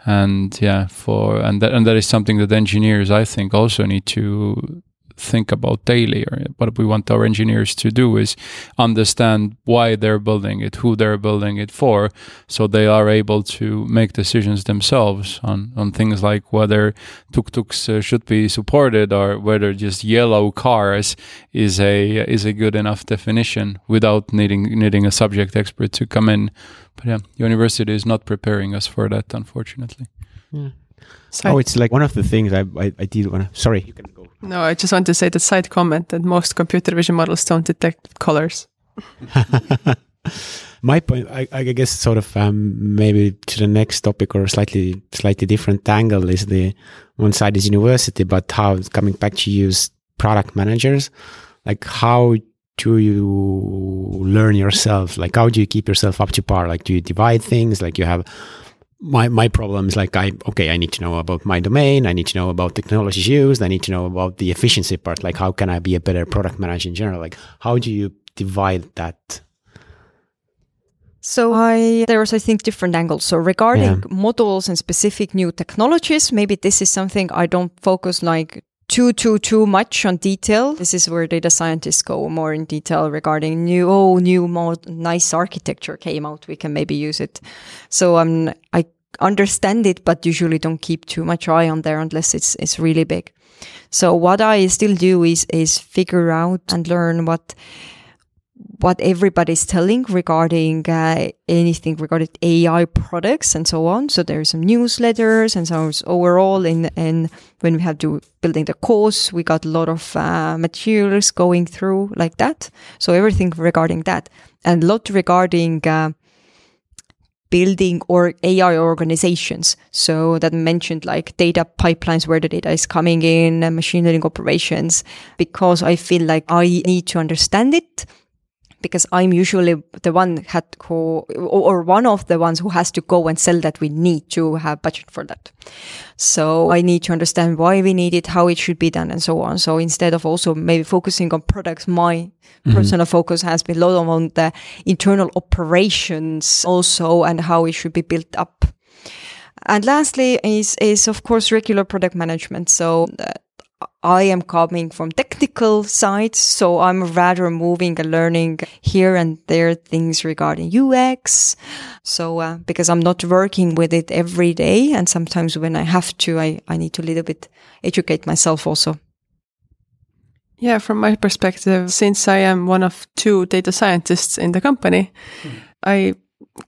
and yeah for and that and that is something that engineers i think also need to think about daily or what we want our engineers to do is understand why they're building it who they're building it for so they are able to make decisions themselves on on things like whether tuk-tuks uh, should be supported or whether just yellow cars is a is a good enough definition without needing needing a subject expert to come in. But yeah university is not preparing us for that unfortunately Side, Oh, it's like one of the things I I, I did want to. Sorry, you can go. no, I just want to say the side comment that most computer vision models don't detect colors. [LAUGHS] My point, I, I guess, sort of um, maybe to the next topic or a slightly slightly different angle is the one side is university, but how coming back to use product managers, like how do you learn yourself? Like how do you keep yourself up to par? Like do you divide things? Like you have my my problem is like I okay I need to know about my domain I need to know about technologies used I need to know about the efficiency part like how can I be a better product manager in general like how do you divide that So I there was I think different angles. So regarding Yeah. models and specific new technologies, maybe this is something I don't focus like too too too much on detail. This is where data scientists go more in detail regarding new oh new more nice architecture came out. We can maybe use it. So um I understand it, but usually don't keep too much eye on there unless it's it's really big. So what I still do is is figure out and learn what what everybody's telling regarding uh, anything regarding AI products and so on. So there's some newsletters and so overall in in when we have to building the course, we got a lot of uh, materials going through like that. So everything regarding that and a lot regarding. Uh, building or AI organizations. So that mentioned like data pipelines, where the data is coming in, and machine learning operations, because I feel like I need to understand it because I'm usually the one had who, or one of the ones who has to go and sell that we need to have budget for that. So I need to understand why we need it, how it should be done and so on. So instead of also maybe focusing on products, my personal focus has been a lot on the internal operations also and how it should be built up. And lastly is, is of course regular product management. So uh, I am coming from technical sides, so I'm rather moving and learning here and there things regarding UX. So, uh, because I'm not working with it every day, and sometimes when I have to, I, I need to a little bit educate myself also. Yeah, from my perspective, since I am one of two data scientists in the company, I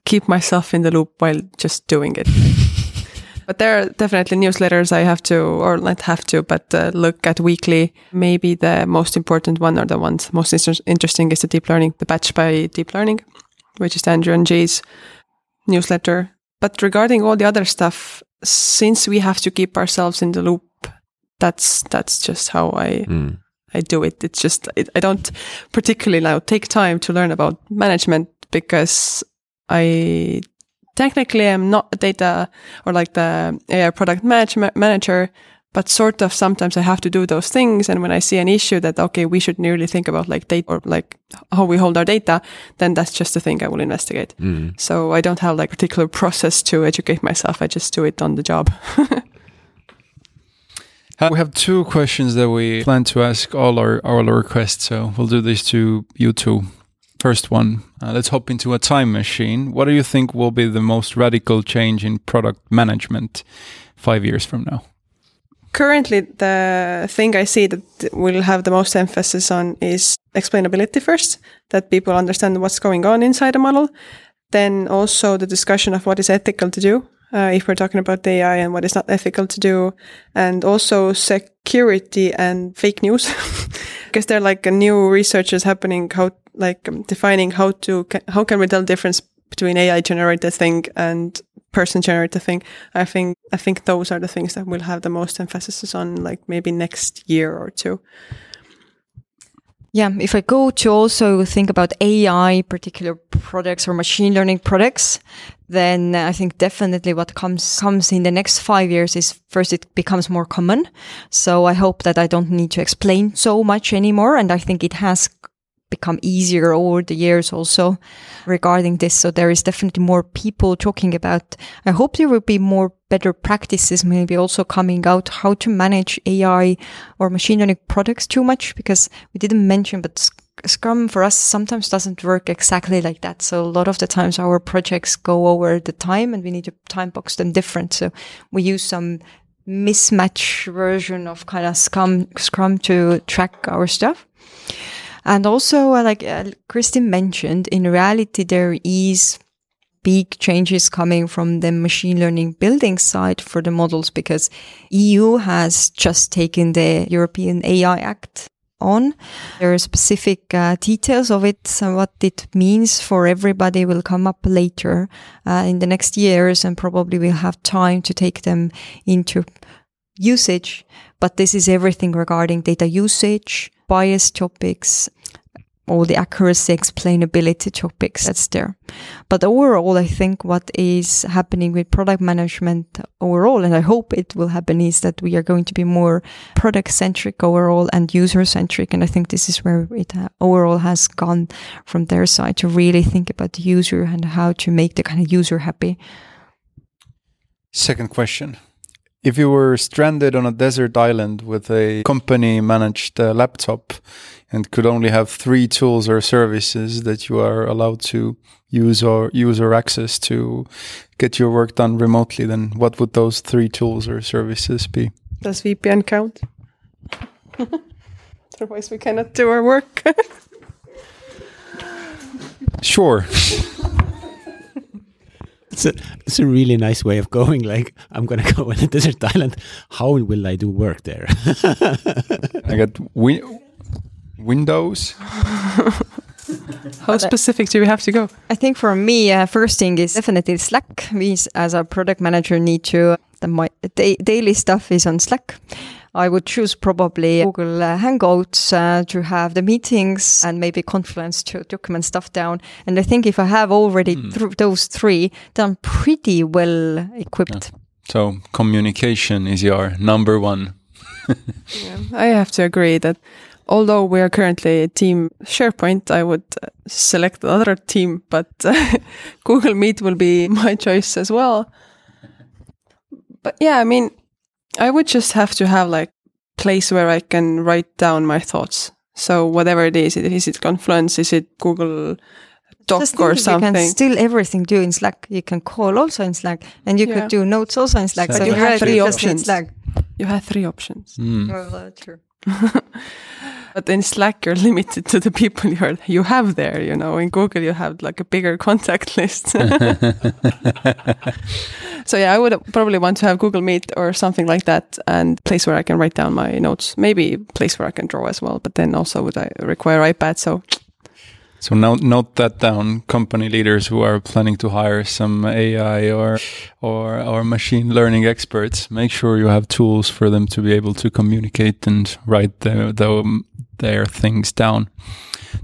keep myself in the loop while just doing it. [LAUGHS] but there are definitely newsletters I have to, or not have to, but uh, look at weekly. Maybe the most important one or the ones most inter- interesting is the deep learning, the batch by deep learning, which is Andrew and Jay's newsletter. But regarding all the other stuff, since we have to keep ourselves in the loop, that's that's just how I I do it. It's just it, I don't particularly now take time to learn about management because I technically I'm not a data or like the AI product manage- manager, but sort of sometimes I have to do those things. And when I see an issue that okay, we should really think about like data or like how we hold our data, then that's just the thing I will investigate. Mm-hmm. So I don't have like particular process to educate myself. I just do it on the job. [LAUGHS] We have two questions that we plan to ask all our all our requests, so we'll do this to you two. First one, uh, let's hop into a time machine. What do you think will be the most radical change in product management five years from now? currently the thing I see that will have the most emphasis on is explainability first, that people understand what's going on inside a model. Then also the discussion of what is ethical to do. Uh, if we're talking about the AI and what is not ethical to do, and also security and fake news, [LAUGHS] because there are like a new researches happening how like um, defining how to ca- how can we tell difference between AI generated thing and person generated thing. I think I think those are the things that will have the most emphasis on like maybe next year or two. Yeah, if I go to also think about AI, particular products or machine learning products, then uh, I think definitely what comes comes in the next five years is first it becomes more common. So I hope that I don't need to explain so much anymore, and I think it has become easier over the years also regarding this. So there is definitely more people talking about. I hope there will be more better practices, maybe also coming out how to manage AI or machine learning products too much because we didn't mention, but Sc- Scrum for us sometimes doesn't work exactly like that. So a lot of the times our projects go over the time and we need to time box them different. So we use some mismatch version of kind of Scrum, Scrum to track our stuff. And also, uh, like uh, mentioned, in reality, there is big changes coming from the machine learning building side for the models because EU has just taken the European AI Act on. There are specific uh, details of it and what it means for everybody will come up later uh, in the next years and probably we'll have time to take them into usage. But this is everything regarding data usage, bias topics, all the accuracy explainability topics that's there. But overall, I think what is happening with product management overall, and I hope it will happen, is that we are going to be more product centric overall and user centric. And I think this is where it uh, overall has gone from their side to really think about the user and how to make the kind of user happy. Second question. If you were stranded on a desert island with a company managed uh, laptop and could only have three tools or services that you are allowed to use or use or access to get your work done remotely, then what would those three tools or services be? Does VPN count? [LAUGHS] Otherwise, we cannot do our work. [LAUGHS] Sure. It's a, it's a really nice way of going. Like, I'm going to go on a [LAUGHS] desert island. How will I do work there? I got wi- Windows. How specific do we have to go? I think for me, uh, first thing is definitely Slack. We, as a product manager, need to the my da- daily stuff is on Slack. I would choose probably Google uh, Hangouts uh, to have the meetings and maybe Confluence to document stuff down. And I think if I have already Mm. th- those three, then I'm pretty well equipped. So communication is your number one. Yeah, I have to agree that although we are currently a team SharePoint, I would uh, select another team, but uh, [LAUGHS] Google Meet will be [LAUGHS] my choice as well. But yeah, I mean, I would just have to have like place where I can write down my thoughts. So whatever it is, is it Confluence, is it Google Doc Just or think You can still everything do in Slack. You can call also in Slack, and you Yeah. could do notes also in Slack. But so you in have three you just need options. Slack. You have three options. Mm. Well, uh, true. [LAUGHS] But in Slack, you're [LAUGHS] limited to the people [LAUGHS] you're, you have there. You know, in Google, you have like a bigger [LAUGHS] contact list. so yeah, I would probably want to have Google Meet or something like that, and place where I can write down my notes. Maybe place where I can draw as well. But then also would I require iPad? So So note note that down, company leaders who are planning to hire some AI or or or machine learning experts. Make sure you have tools for them to be able to communicate and write the, the, their things down.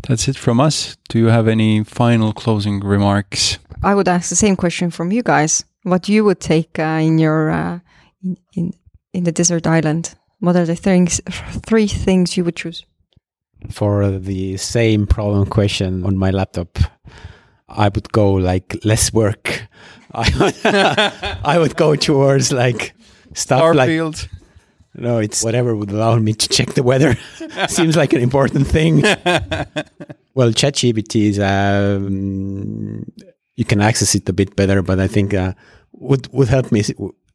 That's it from us. Do you have any final closing remarks? I would ask the same question from you guys. What you would take uh, in your uh, in, in in the desert island? What are the things, three things you would choose? For the same problem question on my laptop, I would go like less work. [LAUGHS] I would, [LAUGHS] I would go towards like stuff like Starfield. no, it's whatever would allow me to check the weather. [LAUGHS] Seems like an important thing. well, ChatGPT is um, you can access it a bit better, but I think uh, would would help me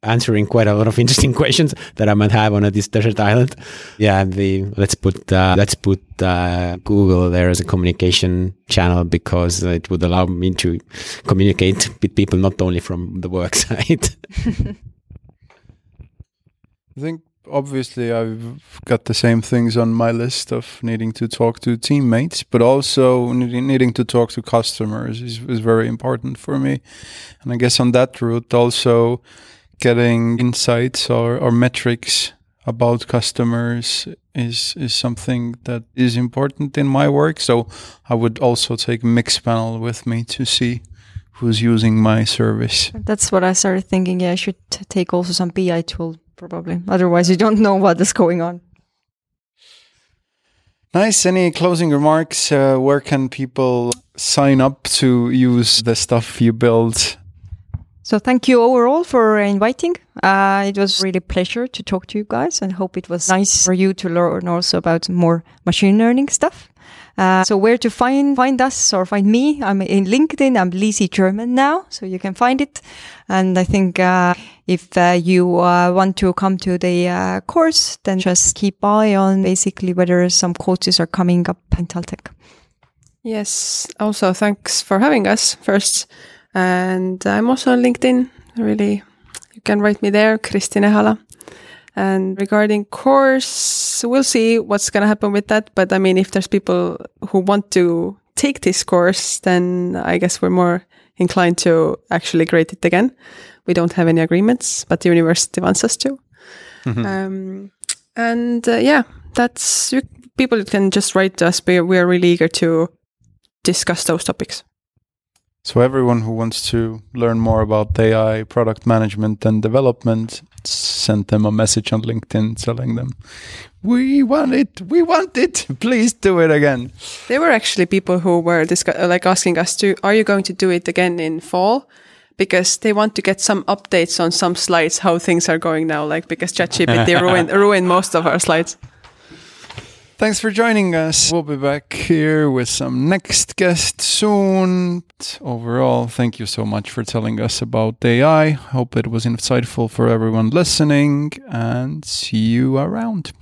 answering quite a lot of [LAUGHS] interesting questions that I might have on a, this desert island. Yeah, the let's put uh, let's put uh, Google there as a communication channel because it would allow me to communicate with people not only from the work [LAUGHS] side. [LAUGHS] I think obviously I've got the same things on my list of needing to talk to teammates, but also needing, to talk to customers is, is very important for me. And I guess on that route, also getting insights or, or metrics about customers is is something that is important in my work. So I would also take Mixpanel with me to see who's using my service. That's what I started thinking. Yeah, I should take also some BI tool probably. Otherwise, you don't know what is going on. Nice. Any closing remarks? Uh, where can people sign up to use the stuff you build? So thank you overall for inviting. Uh, it was really a pleasure to talk to you guys and hope it was nice for you to learn also about more machine learning stuff. Uh, so where to find find us or find me? I'm in LinkedIn. I'm Liisi German now, so you can find it. And I think uh, if uh, you uh, want to come to the uh, course, then just keep eye on basically whether some courses are coming up in Taltech. yes, also thanks for having us first. And I'm also on LinkedIn. Really, you can write me there, Kristin Ehala. And regarding course, we'll see what's going to happen with that. But I mean, if there's people who want to take this course, then I guess we're more inclined to actually grade it again. We don't have any agreements, but the university wants us to. Um, and uh, yeah, that's you, people can just write to us. We we are really eager to discuss those topics. So everyone who wants to learn more about AI product management and development, send them a message on LinkedIn telling them, "We want it. We want it. [LAUGHS] Please do it again." There were actually people who were discuss- uh, like asking us to, are you going to do it again in fall? Because they want to get some updates on some slides, how things are going now. Like because [LAUGHS] ChatGPT ruined ruined most of our slides. Thanks for joining us. We'll be back here with some next guest soon. Overall, thank you so much for telling us about AI. Hope it was insightful for everyone listening and see you around.